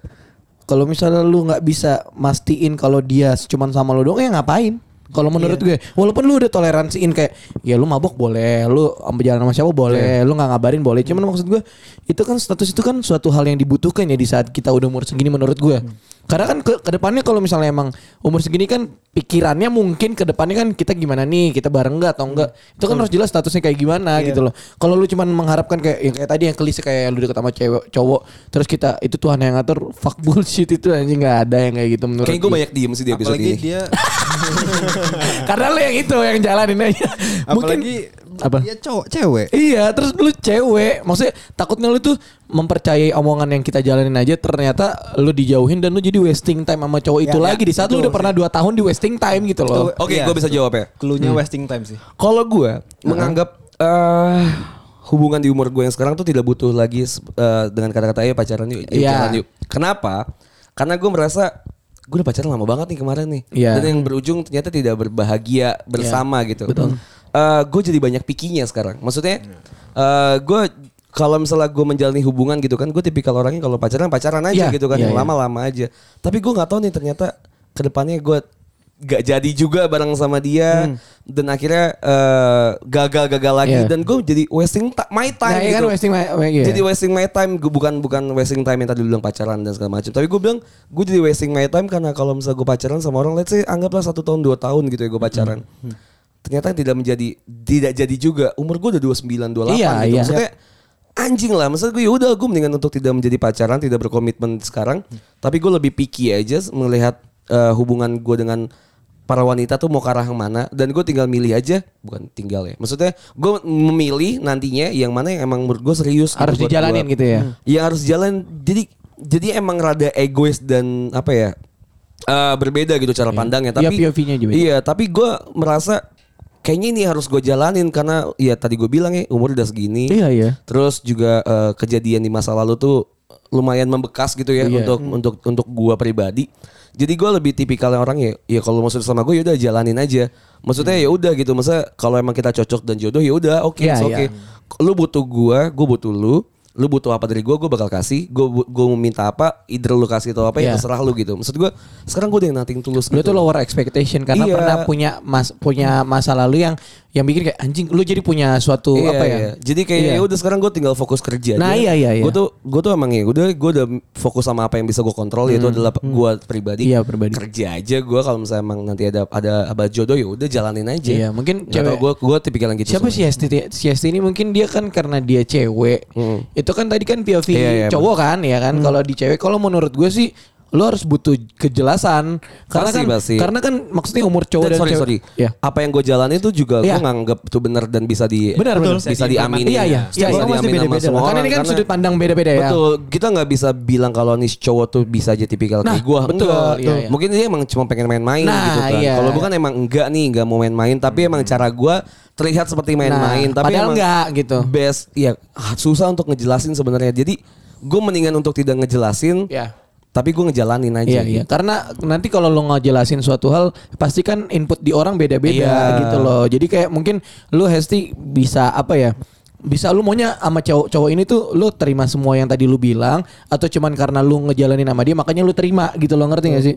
Kalau misalnya lu nggak bisa mastiin kalau dia cuman sama lu doang ya ngapain? Kalau menurut gue, walaupun lu udah toleransiin kayak ya lu mabok boleh, lu jalan sama siapa boleh, lu nggak ngabarin boleh. Cuman maksud gue itu kan status itu kan suatu hal yang dibutuhkan ya di saat kita udah umur segini menurut gue. Karena kan ke ke depannya kalau misalnya emang umur segini kan pikirannya mungkin ke depannya kan kita gimana nih, kita bareng nggak atau enggak. Itu kan harus jelas statusnya kayak gimana gitu loh. Kalau lu cuman mengharapkan kayak yang kayak tadi yang kelise kayak lu deket sama cewek cowok terus kita itu Tuhan yang ngatur fuck bullshit itu anjing nggak ada yang kayak gitu menurut Kayaknya gue gue. banyak diem sih di episode Apalagi ini. dia Karena lu yang itu yang jalanin aja. Mungkin apalagi apa? dia cowok cewek. Iya, terus lu cewek, maksudnya takutnya lu tuh mempercayai omongan yang kita jalanin aja ternyata lu dijauhin dan lu jadi wasting time sama cowok itu Ya, lagi ya, di saat lu udah pernah 2 tahun di wasting time gitu loh. Oke, Iya. gue bisa jawab ya. Cluenya wasting time sih. Kalau gue menganggap eh, hubungan di umur gue yang sekarang tuh tidak butuh lagi eh, dengan kata-kata ayo pacaran yuk, yuk Iya. jalan yuk. Kenapa? Karena gue merasa gue udah pacaran lama banget nih kemarin nih. Iya. Dan yang berujung ternyata tidak berbahagia bersama gitu. betul. Eh, gue jadi banyak pikinya sekarang. Maksudnya eh, gue kalau misalnya gue menjalani hubungan gitu kan, gue tipikal orangnya kalau pacaran pacaran aja Iya, gitu kan, iya, yang iya. lama-lama aja. Tapi gue nggak tahu nih ternyata ke depannya gue gak jadi juga bareng sama dia dan akhirnya eh, gagal-gagal lagi Hmm. Iya. dan gue jadi wasting my time Nah, iya gitu. kan wasting my- iya. Jadi wasting my time gue bukan bukan wasting time yang tadi lu bilang pacaran dan segala macam. Tapi gue bilang gue jadi wasting my time karena kalau misalnya gue pacaran sama orang, let's say anggaplah satu tahun dua tahun gitu ya gue pacaran. Hmm. Ternyata tidak menjadi tidak jadi juga. Umur gue udah 29 28 Iya, gitu. iya. Maksudnya anjing lah. Maksud gue ya udah gue mendingan untuk tidak menjadi pacaran, tidak berkomitmen sekarang. Tapi gue lebih picky aja melihat eh, hubungan gue dengan para wanita tuh mau ke arah yang mana dan gue tinggal milih aja bukan tinggal ya maksudnya gue memilih nantinya yang mana yang emang menurut gue serius Harus buat dijalanin gua. gitu ya. Iya harus jalan. Jadi jadi emang rada egois dan apa ya? eh, berbeda gitu cara pandangnya. Iya, Tapi POV-nya juga. Iya, tapi gue merasa kayaknya ini harus gue jalanin karena ya tadi gue bilang ya umur udah segini. Iya, iya. Terus juga eh, kejadian di masa lalu tuh lumayan membekas gitu ya Iya. untuk untuk untuk gue pribadi. Jadi gue lebih tipikal orang ya, ya kalau maksud sama gue ya udah jalanin aja. Maksudnya ya udah gitu, masa kalau emang kita cocok dan jodoh ya udah oke, Iya, it's oke. iya. Lu butuh gue, gue butuh lu. Lu butuh apa dari gue, gue bakal kasih. Gue gue mau minta apa, either lu kasih atau apa ya Iya. terserah lu gitu. Maksud gue sekarang gue udah yang nothing tulus Lu gitu. tuh lower expectation karena Iya. pernah punya mas punya masa lalu yang yang bikin kayak anjing lu jadi punya suatu Iya, apa ya? iya. Jadi kayak Iya. ya udah sekarang gue tinggal fokus kerja. Nah, aja. iya, iya, iya. Gue tuh gue tuh emang ya udah gue udah fokus sama apa yang bisa gue kontrol yaitu adalah gue pribadi. Hmm, Iya, pribadi. Kerja aja gue kalau misalnya emang nanti ada ada abad jodoh ya udah jalanin aja. Iya, mungkin Gak cewek- gue gue tipikal yang gitu. Siapa soalnya. sih? Si Hesti ini mungkin dia kan karena dia cewek. Itu kan tadi kan POV Iya, iya, cowok kan ya kan. Kalau di cewek kalau menurut gue sih lo harus butuh kejelasan karena Pasti, kan pasti. karena kan maksudnya umur cowok Dan dan, sorry cewek. sorry. Ya. Apa yang gue jalanin itu juga Iya. gue nganggap itu benar dan bisa di Benar, benar. bisa, Bisa diamini. Iya iya. Bisa Iya, pasti diaminin sama beda-beda. semua lah. Karena ini kan sudut pandang beda-beda ya. Betul, kita nggak bisa bilang kalau nih cowok tuh bisa aja tipikal Nah, kayak gue. betul, Enggak. iya, iya. Mungkin dia emang cuma pengen main-main Nah, gitu kan. iya. Kalau bukan emang enggak nih, enggak mau main-main, tapi emang cara gue terlihat seperti main-main, Nah, tapi padahal emang enggak gitu. Best, ya ah, susah untuk ngejelasin sebenarnya. Jadi gue mendingan untuk tidak ngejelasin, Ya. Tapi gue ngejalanin aja. Iya iya karena nanti kalau lo ngejelasin suatu hal pasti kan input di orang beda-beda Iya. gitu loh. Jadi kayak mungkin lu Hesti bisa apa ya? Bisa lu maunya sama cowok cowok ini tuh lu terima semua yang tadi lu bilang atau cuman karena lu ngejalanin sama dia makanya lu terima gitu lo ngerti gak sih?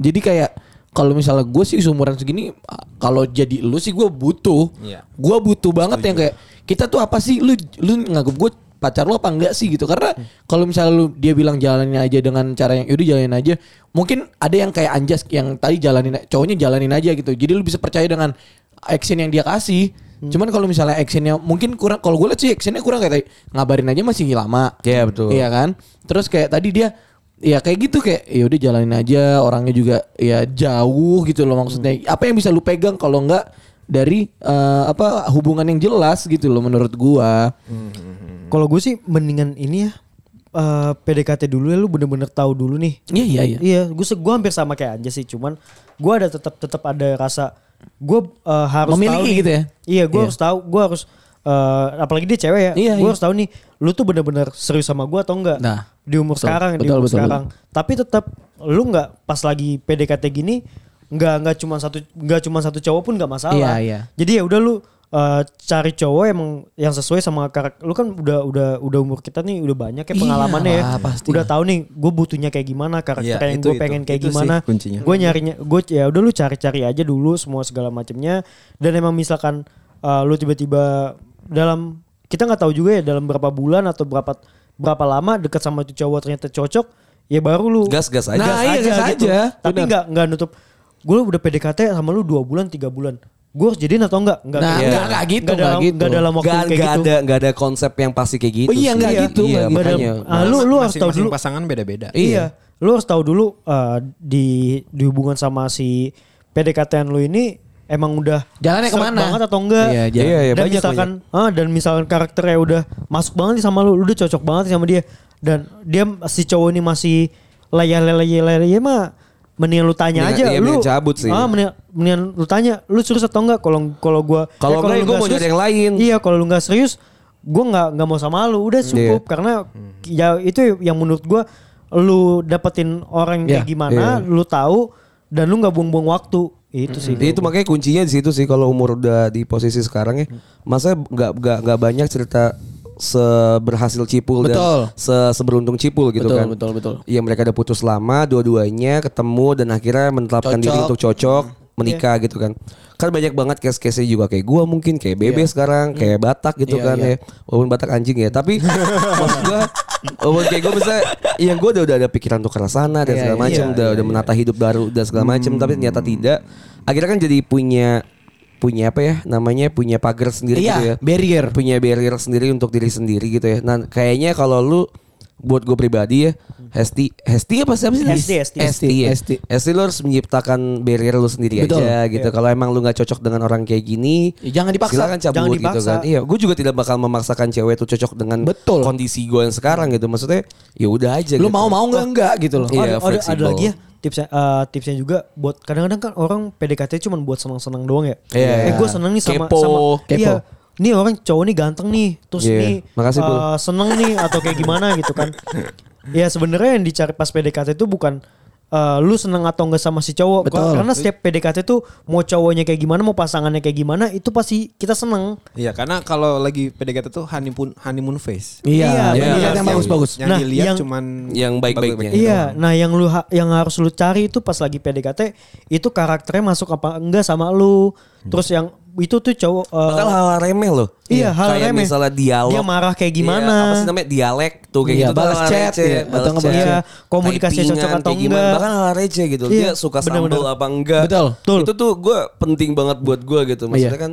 Jadi kayak kalau misalnya gue sih seumuran segini kalau jadi lu sih gue butuh. Iya. Gue butuh banget yang kayak kita tuh apa sih lu lu nganggap gue pacar lu apa enggak sih gitu? Karena kalau misalnya lu dia bilang jalanin aja dengan cara yang yaudah jalanin aja mungkin ada yang kayak anjas yang tadi jalanin cowoknya jalanin aja gitu. Jadi lu bisa percaya dengan action yang dia kasih. Cuman kalau misalnya actionnya mungkin kurang kalau gue lihat sih actionnya kurang kayak tadi ngabarin aja masih lama. Iya, betul. iya kan? Terus kayak tadi dia ya kayak gitu kayak ya udah jalanin aja orangnya juga ya jauh gitu loh maksudnya. Apa yang bisa lu pegang kalau enggak dari eh, apa hubungan yang jelas gitu loh menurut gua. Kalau gue sih mendingan ini ya eh, PDKT dulu ya lu bener-bener tahu dulu nih. Iya iya iya. Iya, gue gua hampir sama kayak Anja sih, cuman gue ada tetap tetap ada rasa gue eh, harus Memiliki tahu nih. gitu ya? Iya, gue Iya. harus tahu, gue harus eh, apalagi dia cewek ya, Iya, gue iya. harus tahu nih, lu tuh bener-bener serius sama gue atau enggak? Nah, di umur betul, sekarang, di betul, umur betul, sekarang. Tapi tetap lu nggak pas lagi PDKT gini, nggak nggak cuma satu nggak cuma satu cowok pun nggak masalah. Iya, iya. Jadi ya udah lu eh, cari cowok emang yang sesuai sama karakter lu kan udah udah udah umur kita nih udah banyak ya Iya pengalamannya ya. lah, pasti. Udah tahu nih gue butuhnya kayak gimana karakter Iya, yang gue itu. pengen kayak Itu gimana. gue nyarinya gue ya udah lu cari-cari aja dulu semua segala macamnya dan emang misalkan eh, lu tiba-tiba dalam kita nggak tahu juga ya dalam berapa bulan atau berapa berapa lama dekat sama itu cowok ternyata cocok ya baru lu Gas-gas aja. Nah, iya, gas aja. tapi nggak nggak nutup. Gue udah PDKT sama lu dua bulan tiga bulan gue harus jadiin atau enggak enggak Nah, enggak, enggak gitu, enggak dalam, enggak gitu. enggak dalam waktu Gak, kayak gak gitu ada gak ada konsep yang pasti kayak gitu. Oh iya, sih. nggak gitu, Iya, nggak gitu. makanya. Ah, lu lu harus tahu dulu pasangan beda-beda. iya lu harus tahu dulu eh, di di hubungan sama si PDKT lu ini emang udah Jalannya ke mana? banget atau enggak Iya, jalan. Iya, iya, dan banyak, misalkan ah, dan misalkan karakternya udah masuk banget nih sama lu lu udah cocok banget sama dia dan dia si cowok ini masih layah-layah-layah mah mendingan lu tanya Mendingan- aja iya, lu cabut sih. ah mendingan, mendingan lu tanya lu serius atau enggak kalau kalau gua Kalau eh, enggak, lu gua mau serius, nyari yang lain. iya kalau lu nggak serius gua nggak nggak mau sama lu udah cukup Iya. karena ya itu yang menurut gua lu dapetin orang Iya, kayak gimana lu tahu dan lu nggak buang-buang waktu itu sih Itu makanya kuncinya di situ sih kalau umur udah di posisi sekarang ya. Masa nggak nggak nggak banyak cerita seberhasil Cipul Betul. dan se seberuntung Cipul gitu Betul, kan. betul, betul. Iya mereka udah putus lama, dua-duanya ketemu dan akhirnya menetapkan diri Cocok. untuk cocok, menikah gitu kan. Kan banyak banget case-case juga kayak gua mungkin kayak Bebe sekarang, kayak Batak gitu Iya, kan iya. ya. Walaupun Batak anjing ya, tapi maksud gua walaupun kayak gua misalnya yang gua udah udah ada pikiran untuk ke sana dan Iya, segala iya, macam, iya, udah udah menata hidup baru dan segala macam, tapi ternyata tidak. Akhirnya kan jadi punya punya apa ya namanya punya pagar sendiri Iya, gitu ya barrier. punya barrier sendiri untuk diri sendiri gitu ya. Nah kayaknya kalau lu buat gue pribadi ya, Hesti, Hesti apa siapa sih? Hesti, Hesti. Hesti, ya. Hesti. Hesti lu harus menciptakan barrier lu sendiri Betul. aja gitu. Kalau emang lu nggak cocok dengan orang kayak gini, Ya, jangan dipaksa. Silakan cabut Jangan gitu dipaksa. kan. Iya, gue juga tidak bakal memaksakan cewek itu cocok dengan Betul. kondisi gue yang sekarang gitu. Maksudnya ya udah aja. Lu gitu. mau mau enggak enggak gitu loh. Iya, ada, ada, lagi ya tipsnya eh, tipsnya juga buat kadang-kadang kan orang PDKT cuma buat senang-senang doang ya. Iya. Eh gue seneng nih sama Kepo. sama Kepo. iya. Nih orang cowok nih ganteng nih, terus Iya. nih Makasih, eh, seneng nih atau kayak gimana gitu kan. Ya sebenarnya yang dicari pas PDKT itu bukan eh, lu seneng atau enggak sama si cowok. Betul. Karena setiap PDKT tuh mau cowoknya kayak gimana, mau pasangannya kayak gimana, itu pasti kita seneng. Iya, karena kalau lagi PDKT tuh honeymoon honeymoon face. Iya, Iya, yang iya, yang iya. bagus-bagus. Yang Nah, dilihat yang- cuman Yang baik-baiknya. Iya, nah yang lu ha- yang harus lu cari itu pas lagi PDKT itu karakternya masuk apa enggak sama lu. Terus yang itu tuh cowok eh, Bahkan hal remeh loh. Iya, hal Kayak remeh. misalnya dialog. Dia marah kayak gimana. Iya, apa sih namanya dialek tuh kayak Iya, gitu. balas hal chat, receh, iya, balas atau chat. Iya, Typingan cocok atau kayak gimana. enggak. Bahkan hal receh gitu. Iya, Dia suka bener-bener. sambal apa enggak. Betul. Betul. Itu tuh gue penting banget buat gue gitu. Maksudnya Iya. kan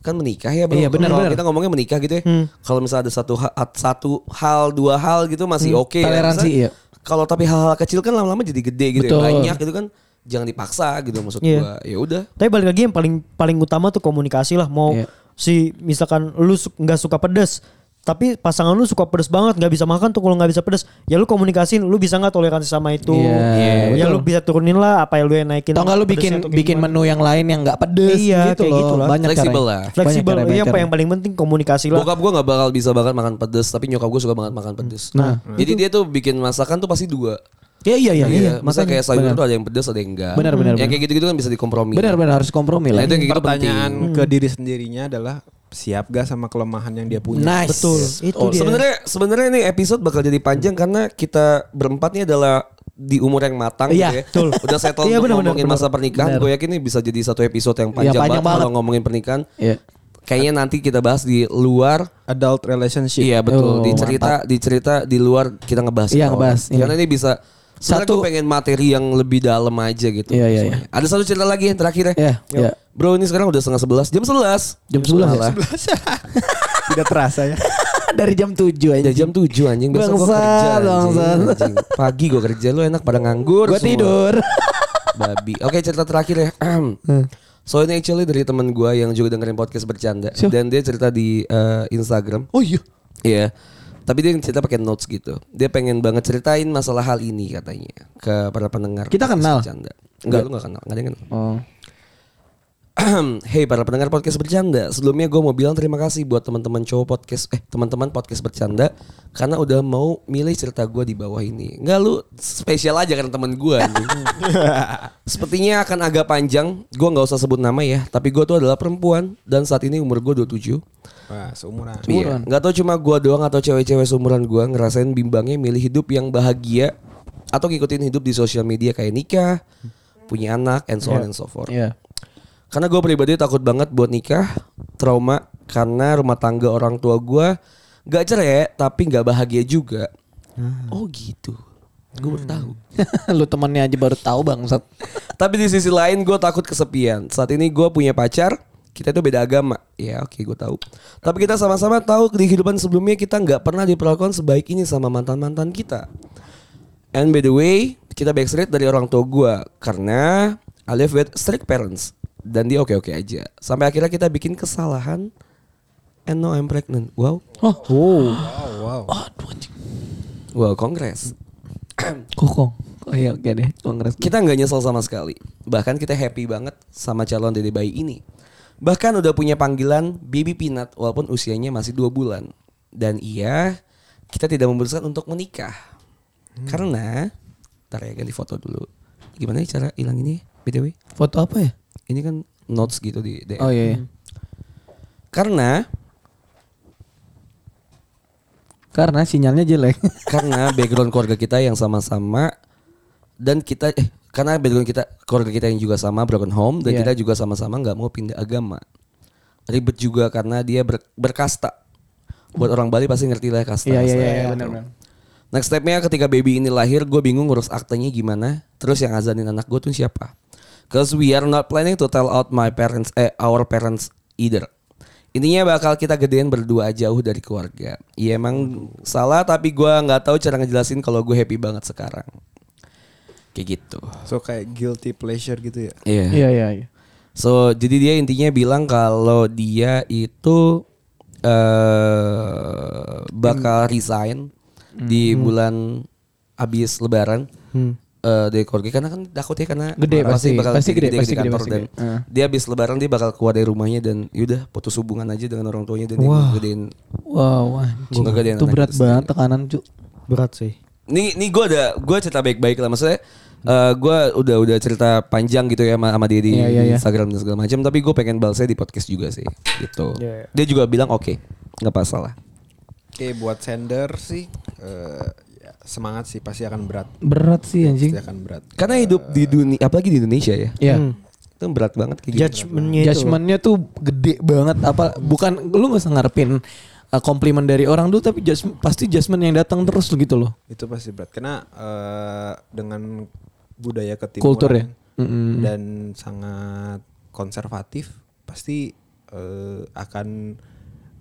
kan menikah ya bro. Iya, benar, benar. kita ngomongnya menikah gitu ya. Hmm. Kalau misalnya ada satu ha- satu hal dua hal gitu masih oke ya. Toleransi, Misalnya iya. Kalau tapi hal-hal kecil kan lama-lama jadi gede gitu Betul. ya. Banyak gitu kan. Jangan dipaksa gitu maksud Iya. gue. Ya udah. Tapi balik lagi yang paling paling utama tuh komunikasi lah. Mau Iya. si misalkan lu su- nggak suka pedas, tapi pasangan lu suka pedas banget, nggak bisa makan tuh kalau nggak bisa pedas. Ya lu komunikasiin, lu bisa nggak toleransi sama itu? Iya, ya betul. lu bisa turunin lah apa yang lu yang naikin. Atau enggak lu bikin bikin gimana. menu yang lain yang enggak pedes Iya, gitu kayak loh. gitu lah. Banyak Fleksibel lah. fleksibel. Iya, yang, banyak yang paling penting komunikasi lah. Bokap gue gak bakal bisa banget makan pedes Tapi nyokap gue suka banget makan pedes Nah, Jadi dia tuh bikin masakan tuh pasti dua Iya iya iya. iya. Masa Makanya, kayak sayur tuh ada yang pedes ada yang enggak Benar, benar, Yang kayak gitu-gitu kan bisa dikompromi Benar benar harus kompromi Nah lah. itu yang kayak gitu pertanyaan penting ke diri sendirinya adalah siap gak sama kelemahan yang dia punya. Nice. Betul. Itu Oh, dia. Sebenarnya sebenarnya nih episode bakal jadi panjang karena kita berempat nih adalah di umur yang matang Iya, gitu ya. betul. Udah settle Iya, benar, ngomongin benar, masa pernikahan. Gue yakin ini bisa jadi satu episode yang panjang, panjang banget, banget. kalau ngomongin pernikahan. Iya. Kayaknya nanti kita bahas di luar Adult relationship. Iya betul. Oh, di cerita di cerita di luar kita ngebahas. Iya, itu. ngebahas, iya. Karena ini bisa Satu- gue pengen materi yang lebih dalam aja gitu. Iya, iya, Soalnya. Ada satu cerita lagi yang terakhir ya. Iya, iya. Bro ini sekarang udah setengah sebelas. Jam sebelas. Jam 11 ya? Tidak terasa ya. Dari jam 7 aja. Udah jam 7 anjing. Besok gue kerja anjing. anjing. Pagi gue kerja. Lu enak pada nganggur Gua semua. tidur. Babi. Oke cerita terakhir ya. So ini actually dari teman gue yang juga dengerin podcast bercanda Siapa? dan dia cerita di eh, Instagram. Oh iya. Iya. Tapi dia cerita pakai notes gitu. Dia pengen banget ceritain masalah hal ini katanya ke para pendengar. Kita kenal? Enggak, lu gak kenal. Enggak ada yang kenal. Oh. hey para pendengar podcast bercanda. Sebelumnya gue mau bilang terima kasih buat teman-teman cowok podcast eh teman-teman podcast bercanda karena udah mau milih cerita gue di bawah ini. Enggak lu spesial aja karena teman gue. Sepertinya akan agak panjang. Gue nggak usah sebut nama ya. Tapi gue tuh adalah perempuan dan saat ini umur gue 27. Wah, seumuran. Iya. Nggak tahu cuma gue doang atau cewek-cewek seumuran gue ngerasain bimbangnya milih hidup yang bahagia atau ngikutin hidup di sosial media kayak nikah, punya anak, and so on and so forth. Iya. Karena gue pribadi takut banget buat nikah, trauma karena rumah tangga orang tua gue gak cerai tapi gak bahagia juga. Oh gitu. Gue baru tahu. Lu temennya aja baru tahu bangsat. Tapi di sisi lain gue takut kesepian. Saat ini gue punya pacar, kita itu beda agama. Ya oke gue tahu. Tapi kita sama-sama tahu di kehidupan sebelumnya kita nggak pernah diperlakukan sebaik ini sama mantan-mantan kita. And by the way, kita backstreet dari orang tua gue karena I live with strict parents dan dia oke-oke aja. Sampai akhirnya kita bikin kesalahan and now I'm pregnant. Wow. Oh. Oh. wow. Aduh anjing. Wow, kongres. Kokong. Oh iya oke deh. Kongres. Kita nggak nyesel sama sekali. Bahkan kita happy banget sama calon dede bayi ini. Bahkan udah punya panggilan baby peanut walaupun usianya masih dua bulan. Dan iya, kita tidak memutuskan untuk menikah. Karena, ntar ya ganti foto dulu. Gimana cara hilang ini BTW? Foto apa ya? Ini kan notes gitu di DM. Oh iya. iya. Karena, Karena sinyalnya jelek. karena background keluarga kita yang sama-sama dan kita eh karena background kita keluarga kita yang juga sama broken home dan Iya. kita juga sama-sama nggak mau pindah agama ribet juga karena dia ber- berkasta buat orang Bali pasti ngerti lah kasta Iya iya kasta iya gitu. benar benar. next stepnya ketika baby ini lahir gue bingung ngurus aktenya gimana terus yang azanin anak gue tuh siapa cause we are not planning to tell out my parents eh our parents either Intinya bakal kita gedein berdua jauh dari keluarga. Iya emang salah tapi gua nggak tahu cara ngejelasin kalau gue happy banget sekarang. Kayak gitu. So kayak guilty pleasure gitu ya. Iya. Iya iya iya. So jadi dia intinya bilang kalau dia itu eh bakal resign di bulan habis Lebaran. Eh, dari keluarga karena kan takut ya karena Gede pasti, bakal pasti gede, di pasti gede, kantor pasti dan gede. Dia habis lebaran dia bakal keluar dari rumahnya dan yaudah putus hubungan aja dengan orang tuanya dan dia Wah. ngegedein Wow, anjing. ngegedein Itu anak berat banget tekanan, Cuk. Berat sih. Nih, nih gue ada, gue cerita baik-baik lah. Maksudnya, eh gue udah udah cerita panjang gitu ya sama, sama dia di Iya, iya, iya. Instagram dan segala macam. Tapi gue pengen balasnya di podcast juga sih, gitu. Iya, iya. Dia juga bilang oke, nggak masalah. Oke buat sender sih eh, ya, semangat sih pasti akan berat. Berat sih anjing. Pasti akan berat. Karena hidup di dunia, apalagi di Indonesia ya, Iya. itu berat banget kayak gitu. Judgementnya tuh gede banget apa bukan lu gak usah ngarepin uh, komplimen dari orang dulu tapi judge, pasti judgement yang datang terus gitu loh. Itu pasti berat karena eh, dengan budaya ketimuran Kultur ya? Mm-mm. dan sangat konservatif pasti eh, akan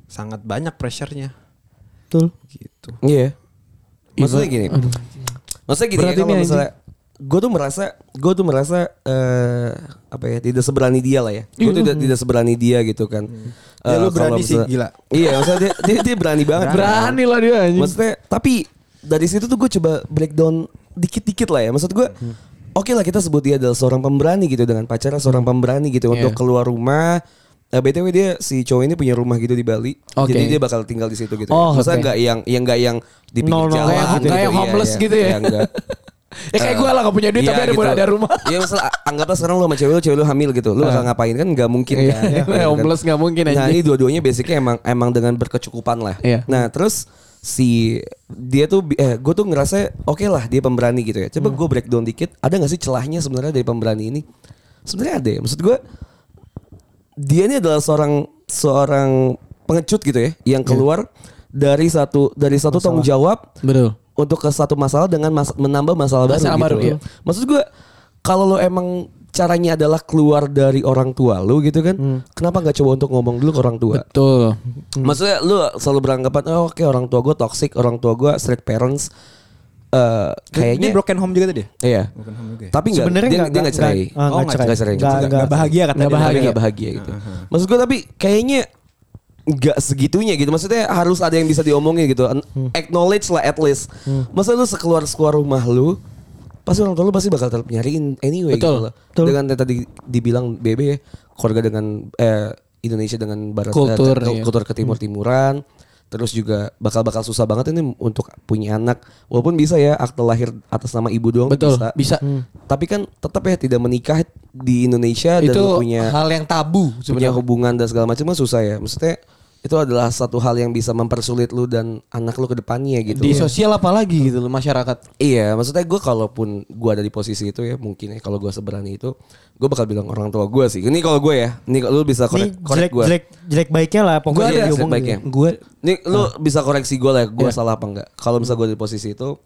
sangat banyak pressure-nya Betul. gitu. Iya. Maksudnya gini, maksudnya gini Berat ya, kalau ini, misalnya gue tuh merasa, gue tuh merasa eh apa ya, tidak seberani dia lah ya. Gue tidak tidak seberani dia gitu kan. Ya, Eh, lu kalau berani sih, misalnya- gila. Iya, maksudnya dia dia, dia berani banget. Berani lah dia anjing. Maksudnya tapi dari situ tuh gue coba breakdown dikit-dikit lah ya. Maksud gue oke lah kita sebut dia adalah seorang pemberani gitu dengan pacarnya seorang pemberani gitu untuk Iya. keluar rumah. Eh, BTW dia si cowok ini punya rumah gitu di Bali. Oke. Jadi dia bakal tinggal di situ gitu. Oh, Maksudnya oke. nggak yang yang nggak yang di pinggir No, no, jalan kayak- gitu. kayak Iya, homeless iya. gitu ya? Iya, enggak. ya kayak gue lah gak punya duit Iya, tapi ada gitu. ada rumah. Iya anggaplah sekarang lu sama cewek lu, cewek lu hamil gitu. Lu bakal ngapain kan nggak mungkin Iya, kan. Gitu kan. homeless nggak mungkin Nah ini dua-duanya basicnya emang emang dengan berkecukupan lah. Iya. Nah terus si dia tuh eh gue tuh ngerasa oke lah dia pemberani gitu ya. Coba gue breakdown dikit. Ada nggak sih celahnya sebenarnya dari pemberani ini? Sebenarnya ada ya. Maksud gue dia ini adalah seorang seorang pengecut gitu ya yang keluar dari satu dari satu tanggung jawab Betul. untuk ke satu masalah dengan mas- menambah masalah baru Masalah gitu. baru, iya. Maksud gue kalau lo emang caranya adalah keluar dari orang tua lo gitu kan, kenapa nggak coba untuk ngomong dulu ke orang tua? Betul. Maksudnya lu selalu beranggapan oh, oke orang tua gue toxic, orang tua gue strict parents. Eh, kayaknya Dia broken home juga tadi. iya. Broken home juga. ya? Tapi enggak Sebenarnya dia, nggak- dia nggak nggak- cerai. nggak- ah, Oh, nggak nggak cerai. cerai, Nggak- nggak- nggak- Nggak bahagia kata Nggak dia. bahagia, nggak bahagia gitu. Maksud gue tapi kayaknya nggak segitunya gitu. Maksudnya harus ada yang bisa diomongin gitu. An- Acknowledge lah at least. Masa lu sekeluar sekeluar rumah lu pasti orang tua lu pasti bakal tetap nyariin anyway Betul, gitu loh. betul. Dengan tadi dibilang BB ya, keluarga dengan eh, Indonesia dengan barat Kultur, eh, iya. kultur ke timur-timuran. Terus juga bakal-bakal susah banget ini untuk punya anak. Walaupun bisa ya akte lahir atas nama ibu doang Betul, bisa. bisa. Tapi kan tetap ya tidak menikah di Indonesia dan Itu lu punya hal yang tabu punya sebenarnya. hubungan dan segala macam mah susah ya. Maksudnya itu adalah satu hal yang bisa mempersulit lu dan anak lu ke depannya gitu. Di sosial apalagi gitu loh masyarakat. Iya, maksudnya gue kalaupun gue ada di posisi itu ya mungkin ya kalau gue seberani itu, gue bakal bilang orang tua gue sih. Ini kalau gue ya, ini lu bisa Ini korek korek jelek, gue. jelek, jelek baiknya lah Gue pokoknya ada diomongin. jelek baiknya. Gue Nih lu bisa koreksi gue lah, gue salah apa enggak. Kalau misalnya gue di posisi itu,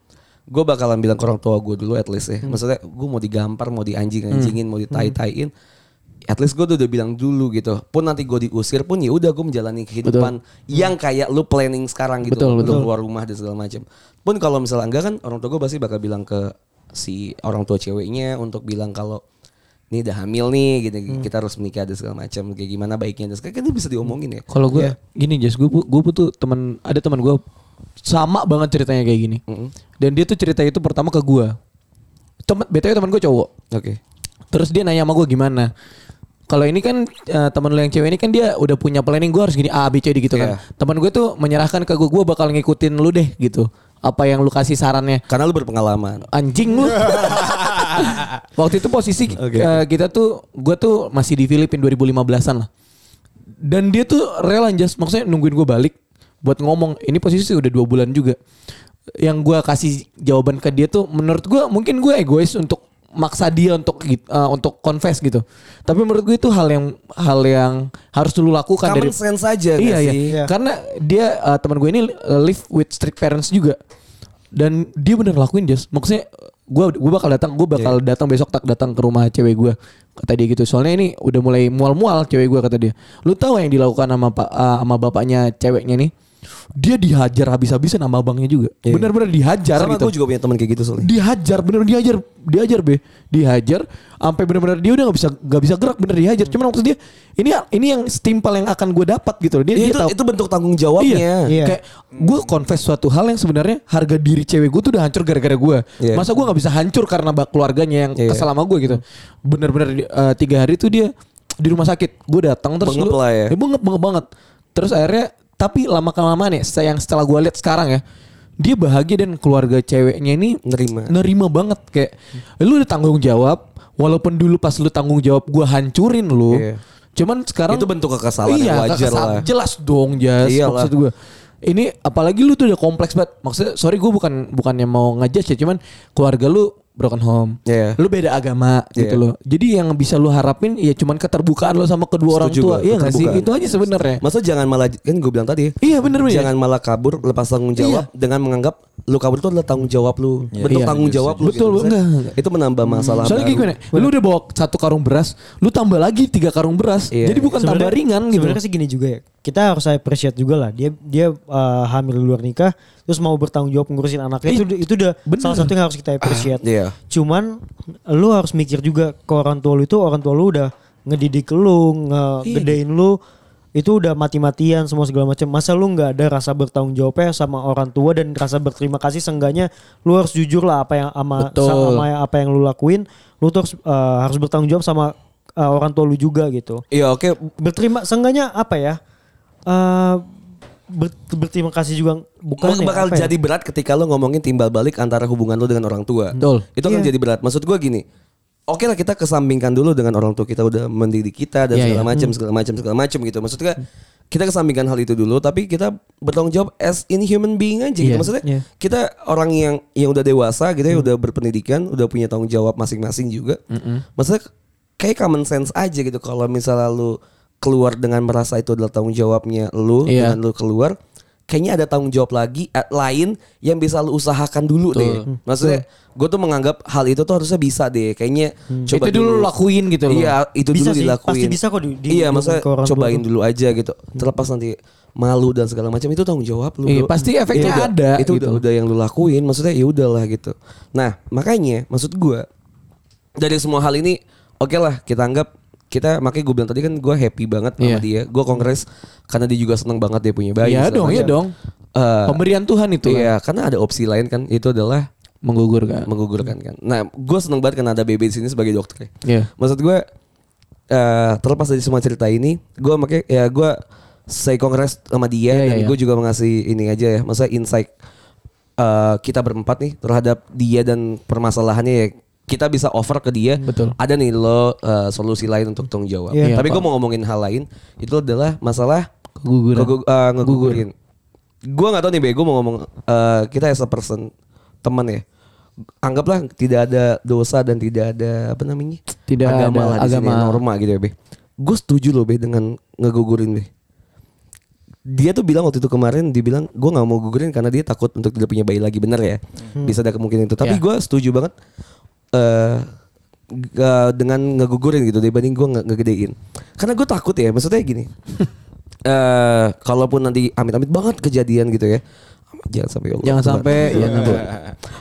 gue bakalan bilang ke orang tua gue dulu at least ya. Maksudnya gue mau digampar, mau dianjing-anjingin, mau ditai-taiin. At least gue udah bilang dulu gitu. Pun nanti gue diusir pun ya udah gue menjalani kehidupan yang kayak lu planning sekarang gitu. Betul, untuk keluar rumah dan segala macam. Pun kalau misalnya enggak kan orang tua gue pasti bakal bilang ke si orang tua ceweknya untuk bilang kalau ini udah hamil nih gitu kita harus menikah dan segala macam kayak gimana baiknya dan segala kan itu bisa diomongin ya kalau gue gini Jas, gue gue tuh teman ada teman gue sama banget ceritanya kayak gini. Dan dia tuh cerita itu pertama ke gue. Temen, btw teman gue cowok. oke Terus dia nanya sama gue gimana. Kalau ini kan eh, teman lu yang cewek ini kan dia udah punya planning gue harus gini A B C D gitu kan. Iya. Teman gue tuh menyerahkan ke gue gue bakal ngikutin lu deh gitu. Apa yang lu kasih sarannya. karena lu berpengalaman Anjing lu. Waktu itu posisi Oke. eh, kita tuh gue tuh masih di Filipina 2015-an lah. Dan dia tuh rela just maksudnya nungguin gue balik buat ngomong. Ini posisi udah dua bulan juga. Yang gue kasih jawaban ke dia tuh menurut gue mungkin gue egois untuk maksa dia untuk eh, untuk confess gitu. Tapi menurut gue itu hal yang hal yang harus lu lakukan Common dari sense aja iya, iya. sih? Iya. Karena dia eh, teman gue ini live with strict parents juga. Dan dia bener lakuin just. Maksudnya gue gue bakal datang, gue bakal Iya. datang besok tak datang ke rumah cewek gue. Kata dia gitu. Soalnya ini udah mulai mual-mual cewek gue kata dia. Lu tahu yang dilakukan sama pak eh, sama bapaknya ceweknya nih? Dia dihajar habis-habisan sama abangnya juga. Bener-bener dihajar Sama gitu gue juga punya teman kayak gitu soalnya. dihajar bener dihajar dihajar be dihajar sampai bener-bener dia udah nggak bisa nggak bisa gerak bener dihajar cuman maksud dia ini ini yang setimpal yang akan gue dapat gitu loh dia, dia itu, tahu itu bentuk tanggung jawabnya. Iya, Iya. kayak gue confess suatu hal yang sebenarnya harga diri cewek gue tuh udah hancur gara-gara gue. Iya. Masa gue nggak bisa hancur karena bak keluarganya yang Iya. kesel sama gue gitu. Bener-bener eh, tiga hari tuh dia di rumah sakit. Gue datang terus Bengep lu- lah ya. Eh, bengep, bengep banget. Terus akhirnya tapi lama kelamaan ya, yang setelah gue lihat sekarang ya, dia bahagia dan keluarga ceweknya ini Nerima. nerima banget kayak lu udah tanggung jawab walaupun dulu pas lu tanggung jawab gue hancurin lu. Iya. Cuman sekarang Itu bentuk kekesalan yang wajar lah. Jelas dong, Jas. Iyalah. Maksud gue. Ini apalagi lu tuh udah kompleks banget. Maksudnya sorry gue bukan bukannya mau ngejudge ya, cuman keluarga lu broken home. Iya. Lu beda agama gitu Iya. loh. Jadi yang bisa lu harapin ya cuman keterbukaan lu sama kedua orang Setuju tua. gua, Iya gak sih? Itu aja sebenarnya. Masa jangan malah kan gue bilang tadi. Iya bener bener. Jangan malah kabur lepas tanggung jawab dengan menganggap lu kabur itu adalah tanggung jawab lu. Bentuk Iya. tanggung jawab lu. Betul, Maksudnya, enggak. Itu menambah masalah Soalnya kayak baru. gimana? Lu udah bawa satu karung beras, lu tambah lagi tiga karung beras. Iya. Jadi bukan tambah Sebenarnya- ringan gitu. Sebenarnya sih gini juga ya. Kita harus appreciate juga lah. Dia dia uh, hamil di luar nikah, terus mau bertanggung jawab ngurusin anaknya itu itu udah bener. salah satu yang harus kita appreciate. Iya. Cuman lu harus mikir juga ke orang tua lu itu orang tua lu udah ngedidik lu, ngegedein lu itu udah mati-matian semua segala macam. Masa lu nggak ada rasa bertanggung jawabnya sama orang tua dan rasa berterima kasih seenggaknya lu harus jujur lah apa yang sama Betul. sama apa yang lu lakuin, lu tuh harus uh, harus bertanggung jawab sama uh, orang tua lu juga gitu Iya oke. berterima seenggaknya apa ya eh ber- berterima kasih juga bukan ya, bakal ya? jadi berat ketika lo ngomongin timbal balik antara hubungan lo dengan orang tua. Betul. Itu akan Iya. jadi berat. Maksud gue gini. Oke lah kita kesampingkan dulu dengan orang tua kita udah mendidik kita dan Iya, segala iya. macam segala macam segala macam gitu. Maksudnya kita kesampingkan hal itu dulu tapi kita bertanggung jawab as in human being aja gitu. Iya, Maksudnya iya. kita orang yang yang udah dewasa gitu ya udah berpendidikan, udah punya tanggung jawab masing-masing juga. Maksudnya kayak common sense aja gitu kalau misalnya lu keluar dengan merasa itu adalah tanggung jawabnya lu Iya. dengan lu keluar kayaknya ada tanggung jawab lagi eh, lain yang bisa lu usahakan dulu deh. Maksudnya gue tuh menganggap hal itu tuh harusnya bisa deh. Kayaknya coba Itu dulu lakuin gitu loh. Iya, itu Bisa dulu sih, dilakuin. pasti bisa kok di- di- iya, maksudnya ke orang tua cobain tuh. dulu aja gitu. Terlepas nanti malu dan segala macam itu tanggung jawab lu. Iya, pasti efeknya udah- ada, Itu gitu. udah, udah yang lu lakuin, maksudnya ya udahlah gitu. Nah, makanya maksud gua dari semua hal ini oke lah kita anggap kita makanya gue bilang tadi kan gue happy banget sama Iya. dia gue kongres karena dia juga seneng banget dia punya bayi Iya dong, iya macam. dong. Eh, Pemberian Tuhan itu kan. iya karena ada opsi lain kan itu adalah menggugurkan. menggugurkan kan nah gue seneng banget karena ada baby di sini sebagai dokter Iya. maksud gue eh terlepas dari semua cerita ini gue makanya ya gue saya kongres sama dia Iya, dan iya, gue juga mengasih ini aja ya masa insight eh, kita berempat nih terhadap dia dan permasalahannya ya kita bisa offer ke dia Betul. ada nih lo eh, solusi lain untuk tanggung jawab. Iya, tapi gue mau ngomongin hal lain itu adalah masalah Keguguran. Kegu- eh, ngegugurin. Gue nggak tahu nih be gue mau ngomong eh, kita as a person teman ya anggaplah tidak ada dosa dan tidak ada apa namanya Tidak agama ada lah di sini, agama. norma gitu ya be. Gue setuju loh be dengan ngegugurin be. Dia tuh bilang waktu itu kemarin dia bilang gue nggak mau gugurin karena dia takut untuk tidak punya bayi lagi. Bener ya? Bisa ada kemungkinan itu. Tapi Ya. gue setuju banget eh g- dengan ngegugurin gitu dibanding gue nge ngegedein karena gue takut ya maksudnya gini eh kalaupun nanti amit-amit banget kejadian gitu ya jangan sampai Allah. Jangan sampai ya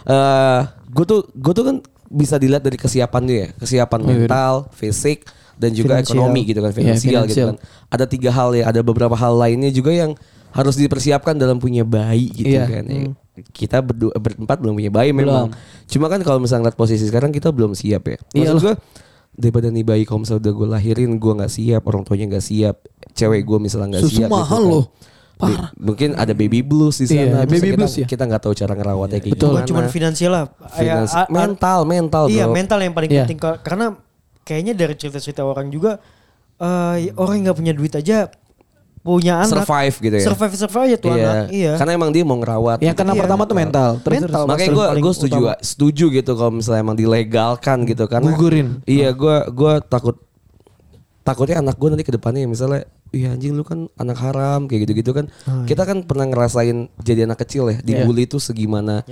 Eh, gue tuh gue tuh kan bisa dilihat dari kesiapan dia, ya. kesiapan Oh, iya. mental, fisik dan juga Finansial. ekonomi gitu kan, Iya, finansial gitu finansial. kan. Ada tiga hal ya, ada beberapa hal lainnya juga yang harus dipersiapkan dalam punya bayi gitu Iya. kan. Ya, Kita berdua berempat belum punya bayi memang. Cuma kan kalau misalnya ngeliat posisi sekarang kita belum siap ya. Maksud gue daripada nih bayi kalau misalnya udah gue lahirin gue nggak siap, orang tuanya nggak siap, cewek gue misalnya nggak siap. mahal gitu kan. loh. Ba- Mungkin ada baby blues di Iya, sana. terus baby kita, blues ya. Kita nggak tahu cara ngerawatnya kayak Betul. gimana. Bukan cuma finansial lah. Finans- Ya, mental, mental bro. Iya mental yang paling Iya. penting Ka- karena kayaknya dari cerita-cerita orang juga eh orang yang nggak punya duit aja punya anak Survive gitu ya. survive survive aja tuh iya. anak iya Karena emang dia mau ngerawat. Yang kena Iya. pertama tuh mental. Terus Mental. terus. Makanya gue gue setuju utama. setuju gitu kalau misalnya emang dilegalkan gitu karena Gugurin. Iya gue gue takut takutnya anak gue nanti ke depannya misalnya iya anjing lu kan anak haram kayak gitu-gitu kan. Kita kan pernah ngerasain jadi anak kecil ya dibully tuh segimana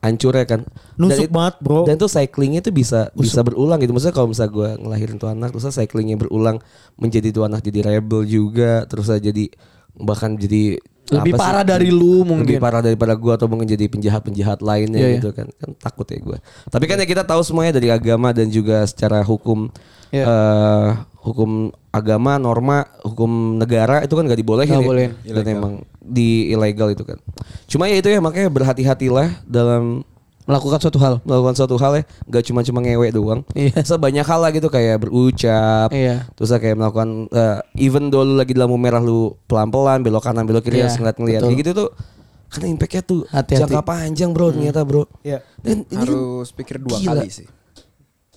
hancurnya kan. Nusuk it- banget, bro. Dan tuh cyclingnya tuh bisa bisa berulang gitu. Maksudnya kalau misalnya gue ngelahirin tuh anak terus cyclingnya berulang menjadi tuh anak jadi rebel juga terus jadi bahkan jadi Lebih apa sih? parah dari lu mungkin. lebih parah daripada gua atau mungkin jadi penjahat-penjahat lainnya Iya, iya. gitu kan kan takut ya gua tapi kan ya kita tahu semuanya dari agama dan juga secara hukum Iya. eh, hukum agama norma hukum negara itu kan gak dibolehin Nggak ya. bolehin. dan emang di ilegal itu kan cuma ya itu ya makanya berhati-hatilah dalam Melakukan suatu hal. melakukan suatu hal ya nggak cuma cuma ngewe doang Iya. sebanyak hal lah gitu kayak berucap Iya. terus kayak melakukan eh, even though lu lagi di lampu merah lu pelan-pelan belok kanan belok kiri Iya, harus ngeliat-ngeliat betul. kayak gitu tuh karena impactnya tuh Hati-hati. jangka panjang bro ternyata bro Iya. dan ini kan Harus pikir dua gila. kali sih.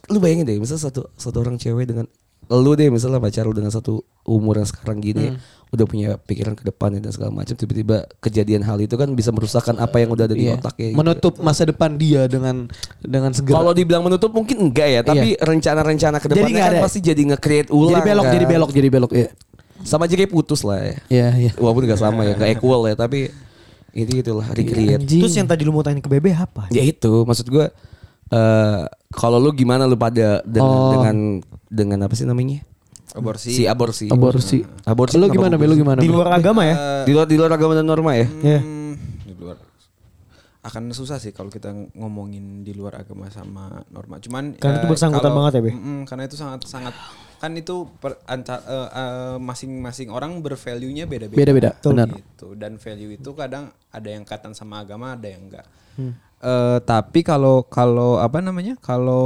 lu bayangin deh misalnya satu satu orang cewek dengan lu deh misalnya pacar lu dengan satu umur yang sekarang gini Hmm. ya, udah punya pikiran ke depannya dan segala macam tiba-tiba kejadian hal itu kan bisa merusakkan apa yang udah ada di Iya. otaknya gitu. Menutup masa depan dia dengan dengan segera. Kalau dibilang menutup mungkin enggak ya, tapi rencana-rencana ke depannya kan ada. pasti jadi nge-create ulang. jadi belok, kan. jadi belok, jadi belok. Iya. Sama aja kayak putus lah ya. Iya, iya. Walaupun gak sama ya, gak equal ya, tapi itu itulah recreate. Anjing. Terus yang tadi lu mau tanya ke Bebe apa? Ya itu, maksud gue eh kalau lu gimana lu pada dengan Oh. dengan dengan apa sih namanya? Aborsi. Si aborsi. aborsi. Aborsi Lu gimana? Lu gimana? Di luar agama ya? Di luar di luar agama dan norma ya? Iya. Hmm, di luar akan susah sih kalau kita ngomongin di luar agama sama norma. Cuman Karena itu bersangkutan kalau- banget ya, Be? Mm-mm, karena itu sangat sangat kan itu per, anca- eh, eh, masing-masing orang bervalue-nya beda-beda. Beda-beda, benar. Gitu. Dan value itu kadang ada yang kaitan sama agama, ada yang enggak. Hmm. Eh, tapi kalau kalau apa namanya? Kalau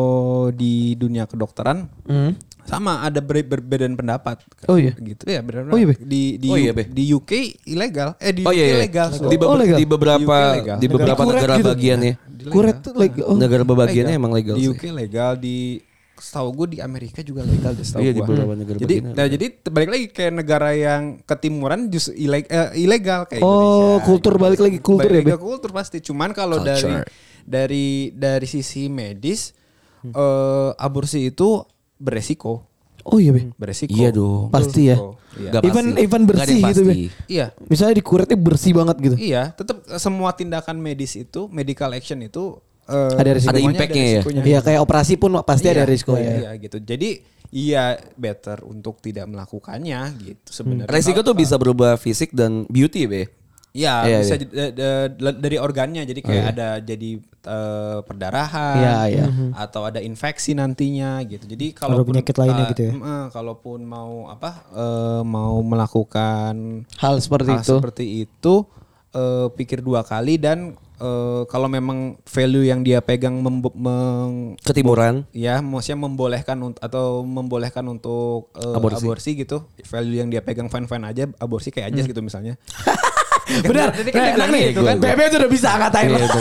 di dunia kedokteran Hmm. sama ada ber- berbedaan pendapat. Oh iya? Gitu ya, berbedaan Oh iya, Be? Di di, Oh iya, Be? di UK ilegal. Eh di Oh UK iya, iya. legal. Di, beber- Oh, legal. di beberapa Di legal. di beberapa kuret negara gitu. bagiannya. Kuret tuh like oh. Negara bagiannya emang legal Di sih. UK legal di setahu gue di Amerika juga legal deh setahu Iya, beberapa negara jadi nah jadi balik lagi kayak negara yang ketimuran justru ileg- eh, ilegal kayak Oh, Indonesia. kultur balik lagi kultur Balik ya, ke kultur pasti cuman kalau dari dari dari sisi medis eh, aborsi itu beresiko Oh iya, Be. beresiko Iya dong. Pasti ya. Iya. Gak Even pasti. even bersih gitu, Be. iya Misalnya di kuretnya bersih banget gitu. iya tetap semua tindakan medis itu medical action itu eh, Ada risiko. Ada impact-nya ya? Iya kayak operasi pun pasti ada Iya, risiko iya, ya. Iya gitu. Jadi iya better untuk tidak melakukannya gitu sebenarnya. Resiko tuh bisa berubah fisik dan beauty Be. Iya, Iya, bisa iya. dari organnya jadi kayak ada jadi eh, perdarahan Iya, iya. atau ada infeksi nantinya gitu. Jadi kalau penyakit lainnya gitu ya? kalaupun mau apa eh, mau melakukan Hal seperti hal itu. seperti itu eh, pikir dua kali dan eh, kalau memang value yang dia pegang meng- Ketimuran. ya maksudnya membolehkan atau membolehkan untuk eh, Aborsi. aborsi. gitu value yang dia pegang fine fine aja aborsi kayak aja gitu misalnya Benar. Tadi kan Enak nih. gitu kan. Bebe tuh udah bisa ngatain Iya, lo. itu.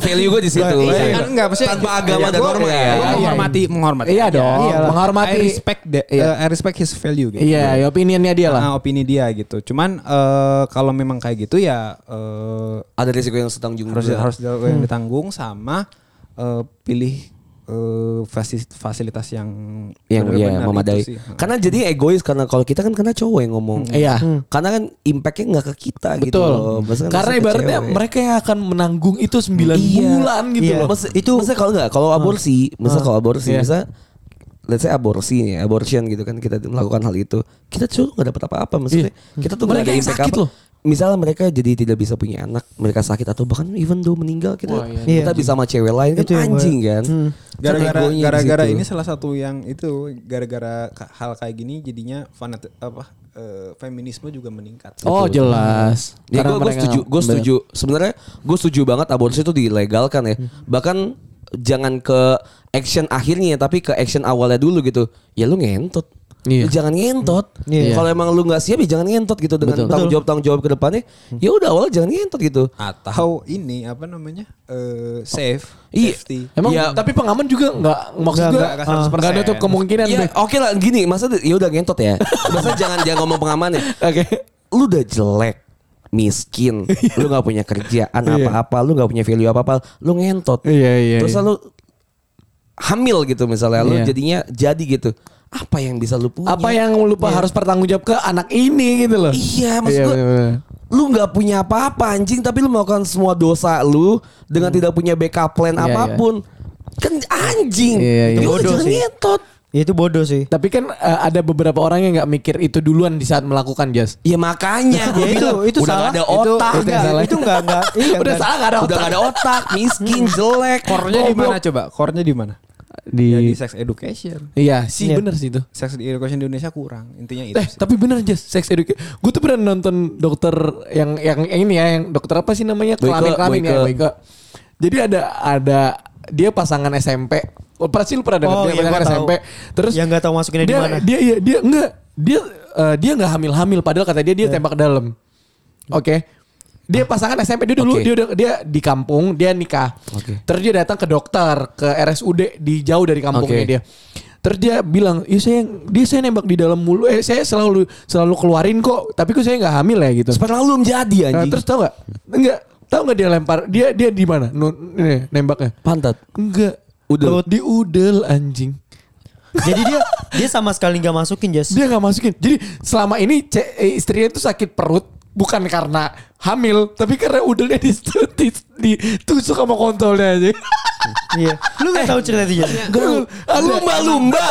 Value- gue di situ. Iya kan enggak maksudnya tanpa agama dan norma iya, ya. menghormati menghormati Iya dong, menghormati. I respect Iya. uh, I respect his value gitu Iya, ya opinionnya dia lah. Nah, opini dia gitu cuman eh, kalau memang kayak gitu ya eh, Ada risiko yang setanggung harus harus yang ditanggung sama eh, pilih eh, fasis- fasilitas yang yang ya memadai. itu sih. Karena jadi egois karena kalau kita kan karena cowok yang ngomong. Iya. Karena kan impactnya nggak ke kita gitu Betul. loh. Maksudnya kan Karena ibaratnya cewek. mereka yang akan menanggung itu 9 Iya. bulan gitu Iya. loh. Maksud- itu maksudnya kalau nggak kalau aborsi, misal kalau aborsi, Iya. misal let's say aborsi nih, abortion gitu kan kita melakukan hal itu, kita tuh nggak dapat apa-apa maksudnya. Iya. Kita tuh Mereka nggak ada yang impact sakit apa. loh. Misalnya mereka jadi tidak bisa punya anak, mereka sakit atau bahkan even though meninggal kita Wah, iya. kita Iya. bisa sama cewek lain kan Itu gua- anjing kan. Kan gara-gara gara-gara ini salah satu yang itu gara-gara hal kayak gini jadinya fanat apa eh, feminisme juga meningkat. Oh jelas. Ya gue setuju, gue setuju. Sebenarnya gue setuju banget aborsi itu dilegalkan ya. Bahkan jangan ke action akhirnya, tapi ke action awalnya dulu gitu. Ya lu ngentot. Iya. Lu jangan ngentot. Iya. Kalau emang lu nggak siap ya jangan ngentot gitu dengan Betul. tanggung jawab tanggung jawab ke depannya. Ya udah awal jangan ngentot gitu. Atau ini apa namanya eh safe, Iya. safety. Emang Ya. tapi pengaman juga nggak maksud Nggak, gue nggak, nggak 100%. nggak nutup kemungkinan Ya oke lah gini, masa ya udah ngentot ya. Masa jangan jangan ngomong pengaman ya. Oke. Lu udah jelek miskin, lu nggak punya kerjaan apa-apa, lu nggak punya value apa-apa, lu ngentot. Iya iya. Terus iya. lu hamil gitu misalnya, lu Iya. jadinya jadi gitu. Apa yang bisa lu punya? apa yang lupa harus bertanggung jawab ke anak ini gitu loh. Iya, maksud Iya, gua, bener-bener. lu nggak punya apa-apa anjing, tapi lu melakukan semua dosa lu dengan tidak punya backup plan Hmm. Iya, apa pun. Kan anjing. Iya, iya. Ya udah Bodoh jangan sih. Ya itu bodoh sih. Tapi kan eh, ada beberapa orang yang nggak mikir itu duluan di saat melakukan jas. Ya makanya gue Ya itu bilang itu udah salah. gak ada Itu- otak. Itu, enggak, salah. itu enggak enggak. Iya, Udah enggak. salah nggak ada Udah otak. gak ada otak, miskin, jelek. Core-nya di mana coba? Core-nya di mana? Di, Ya, di sex education. Iya sih Iya. bener sih itu. Sex education di Indonesia kurang. Intinya itu Eh sih. tapi bener aja sex education. Gue tuh pernah nonton dokter yang yang, yang ini ya yang dokter apa sih namanya kelamin kelamin ya. Boyke. Jadi ada ada dia pasangan SMP. Oh, pasti lu pernah dengar Oh, dia iya, tahu. SMP. Terus Yang nggak tahu masukinnya di dia, mana. Dia iya dia enggak dia eh, dia nggak hamil-hamil padahal kata dia dia tembak ke dalam. Oke. Dia pasangan SMP dia dulu Oke. dia udah dia di kampung dia nikah. Oke. Terus dia datang ke dokter ke RSUD di jauh dari kampungnya Oke. dia. Terus dia bilang, "Iya saya dia saya nembak di dalam mulu. Eh saya selalu selalu keluarin kok, tapi kok saya nggak hamil ya gitu." Sperma lu belum jadi Nah, anjing. terus tau gak? Enggak. Tahu nggak dia lempar? Dia dia di mana? Nembaknya? pantat. Enggak. Udel. Di udel anjing. Jadi dia dia sama sekali nggak masukin Jas. Dia nggak masukin. Jadi selama ini eh, istrinya itu sakit perut bukan karena hamil, tapi karena udelnya ditusuk, ditusuk sama kontolnya aja. Iya. Lu nggak tahu cerita. Gak, Lumba-lumba.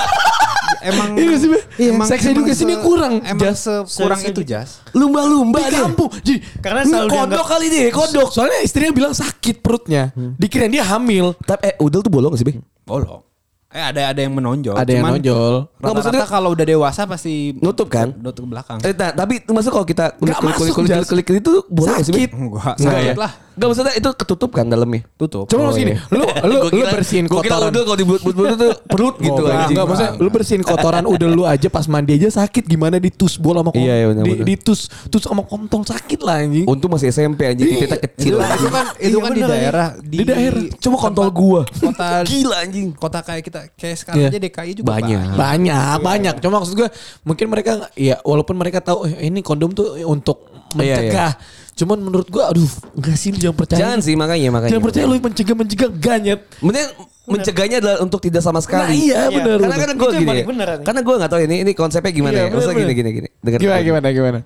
Emang Iya sih, Be. emang Sex emang education-nya se- kurang, Emang Jas. kurang itu jas. Lumba-lumba di kampung. Jadi Karena selalu Kodok dianggap- kali deh, kodok. Soalnya istrinya bilang sakit perutnya. Dikirain dia hamil. Tapi eh udel tuh bolong gak sih, Be? Bolong. Eh ada ada yang menonjol. Ada yang Cuman nonjol. Nggak, Rata-rata kalau udah dewasa pasti Nutup kan? Nutup ke belakang. Eh, nah, tapi maksud kalau kita kulik kulik kulik kulik, kulik, kulik itu bolong gak sih, Be? Sakit. Enggak, Enggak sakit ya? lah. Enggak maksudnya itu ketutup kan dalamnya? Tutup. Coba Oh, gini, iya. lu lu Gua lu kira- bersihin gua kira kotoran. udel kalau di bulut-bulut itu perut gitu Enggak, anjing. enggak, maksudnya lu bersihin kotoran udel lu aja pas mandi aja sakit gimana ditusbol sama kontol. Iya, iya, di, ditus tus sama kontol sakit lah anjing. Untung masih SMP anjing, titiknya kecil. Itu, itu kan itu Iya, kan di daerah Di daerah. Coba kontol gua. Kota Gila anjing. Kota kayak kita kayak sekarang Iya. aja DKI juga Banyak. Banyak, banyak. Cuma maksud gue mungkin mereka ya walaupun mereka tahu eh, ini kondom tuh untuk Iya, mencegah. Cuman menurut gue aduh enggak sih lu jangan percaya. Jangan sih makanya makanya. Jangan percaya lu mencegah mencegah ganyet. Mending mencegahnya adalah untuk tidak sama Nah, sekali. iya benar. Karena gue Itu yang gini. ya. bener. Karena gue nggak tahu ini ini konsepnya gimana Iya, ya. Maksudnya bener, gini bener. gini gini. Dengar Gimana gimana gimana?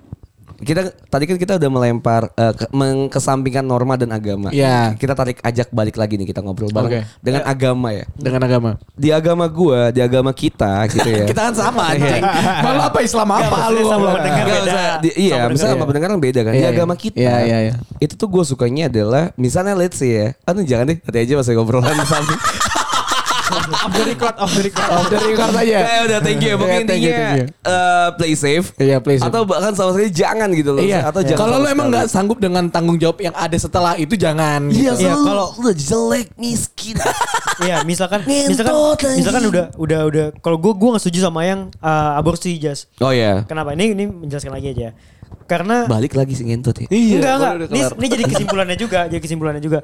Kita tadi kan kita udah melempar eh, ke- mengkesampingkan norma dan agama. Iya. Kita tarik ajak balik lagi nih kita ngobrol bareng Oke. dengan agama ya. Dengan agama. Di agama gua, di agama kita gitu ya. Kita kan sama anjing. Malu apa Islam apa lu? sama pendengar beda. usah, di- iya, Sama misalnya sama pendengar kan beda kan. Di Iya, agama iya. kita, Iya, iya, iya. itu tuh gue sukanya adalah, misalnya let's say ya, aduh jangan deh, nanti aja pas ngobrolan samping. Off the record, off the record. Off the record aja. Ya udah thank you. Pokoknya Iya, thank you, intinya thank you. eh, play safe. Iya, play safe. Atau bahkan sama sekali jangan gitu loh. Iya. Atau jangan Kalau lu emang nggak sanggup dengan tanggung jawab yang ada setelah itu jangan. Iya, gitu. Iya, selalu kalau- udah jelek miskin. Iya, misalkan Ngentot misalkan lagi. misalkan udah udah udah kalau gue gue nggak setuju sama yang uh, aborsi jas. oh ya. Kenapa? Ini ini menjelaskan lagi aja. Karena Balik lagi sih ngentot ya. enggak enggak. udah Ini, ini jadi kesimpulannya juga, jadi kesimpulannya juga.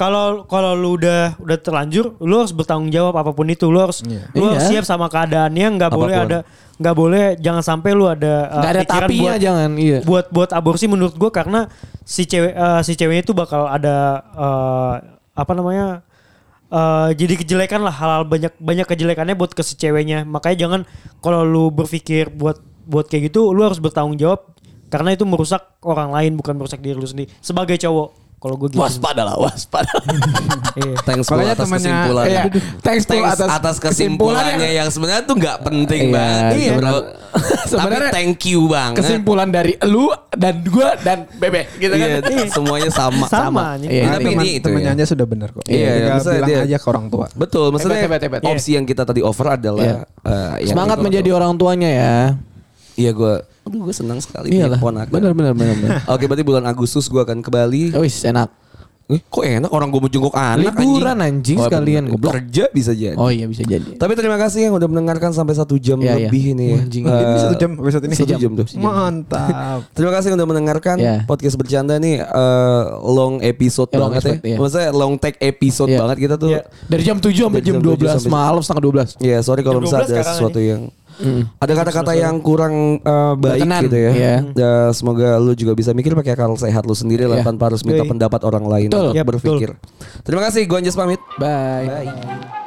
Kalau kalau lu udah udah terlanjur, lu harus bertanggung jawab apa pun itu. Lu harus lu harus Iya. siap sama keadaannya. Nggak boleh ada nggak boleh jangan sampai lu ada uh, ada pikiran tapinya buat, jangan. Iya. buat buat aborsi menurut gue karena si cewek uh, si ceweknya itu bakal ada uh, apa namanya uh, jadi kejelekan lah hal-hal banyak banyak kejelekannya buat ke si ceweknya makanya jangan kalau lu berpikir buat buat kayak gitu lu harus bertanggung jawab karena itu merusak orang lain bukan merusak diri lu sendiri sebagai cowok kalau gue gitu Waspada lah, waspada. Iya. Thanks Makanya atas temannya- kesimpulannya. Iya. Thanks, Thanks atas atas, kesimpulannya. kesimpulannya yang sebenarnya tuh nggak penting Iya, banget. iya. Bro. Sebenarnya Tapi thank you banget. Kesimpulan dari lu dan gua dan Bebe gitu kan. Iya, semuanya sama. sama, anjing. Iya, Tapi Teman- ini itu temennya ya. aja sudah benar kok. Iya, maksudnya bilang dia- aja ke orang tua. Betul, maksudnya Hebat, hebat, hebat. opsi yang kita tadi over adalah Iya. eh, yang Semangat menjadi orang tuanya ya. Iya gue, aduh gue senang sekali Iyalah. punya keponakan. Benar benar benar benar. Oke, berarti bulan Agustus gue akan ke Bali. Oh, wis, enak. Eh, kok enak orang gue mau jenguk anak Liburan, anjing, Oh, sekalian, bener. goblok. Kerja bisa jadi. Oh iya bisa jadi. Tapi terima kasih yang udah mendengarkan sampai satu jam Iya, iya. lebih ini. ya. Wah, anjing. Eh, Ini satu jam episode ini. Satu jam tuh. Mantap. Terima kasih yang udah mendengarkan Iya. podcast bercanda nih eh, long episode Ya, long banget episode, ya. iya. Maksudnya long take episode Iya. banget kita tuh. Iya. Dari jam 7 sampai Dari jam jam 7 12 sampai- malam setengah 12. Iya, sorry kalau Jam misalnya 12 ada sesuatu yang ada kata-kata yang kurang eh, baik Berkenan, gitu ya. iya. Ya, semoga lu juga bisa mikir pakai akal sehat lu sendiri lah Iya. tanpa harus minta pendapat orang lain Betul. untuk Iya, betul. berpikir. Terima kasih, gue Anjas pamit. Bye. Bye.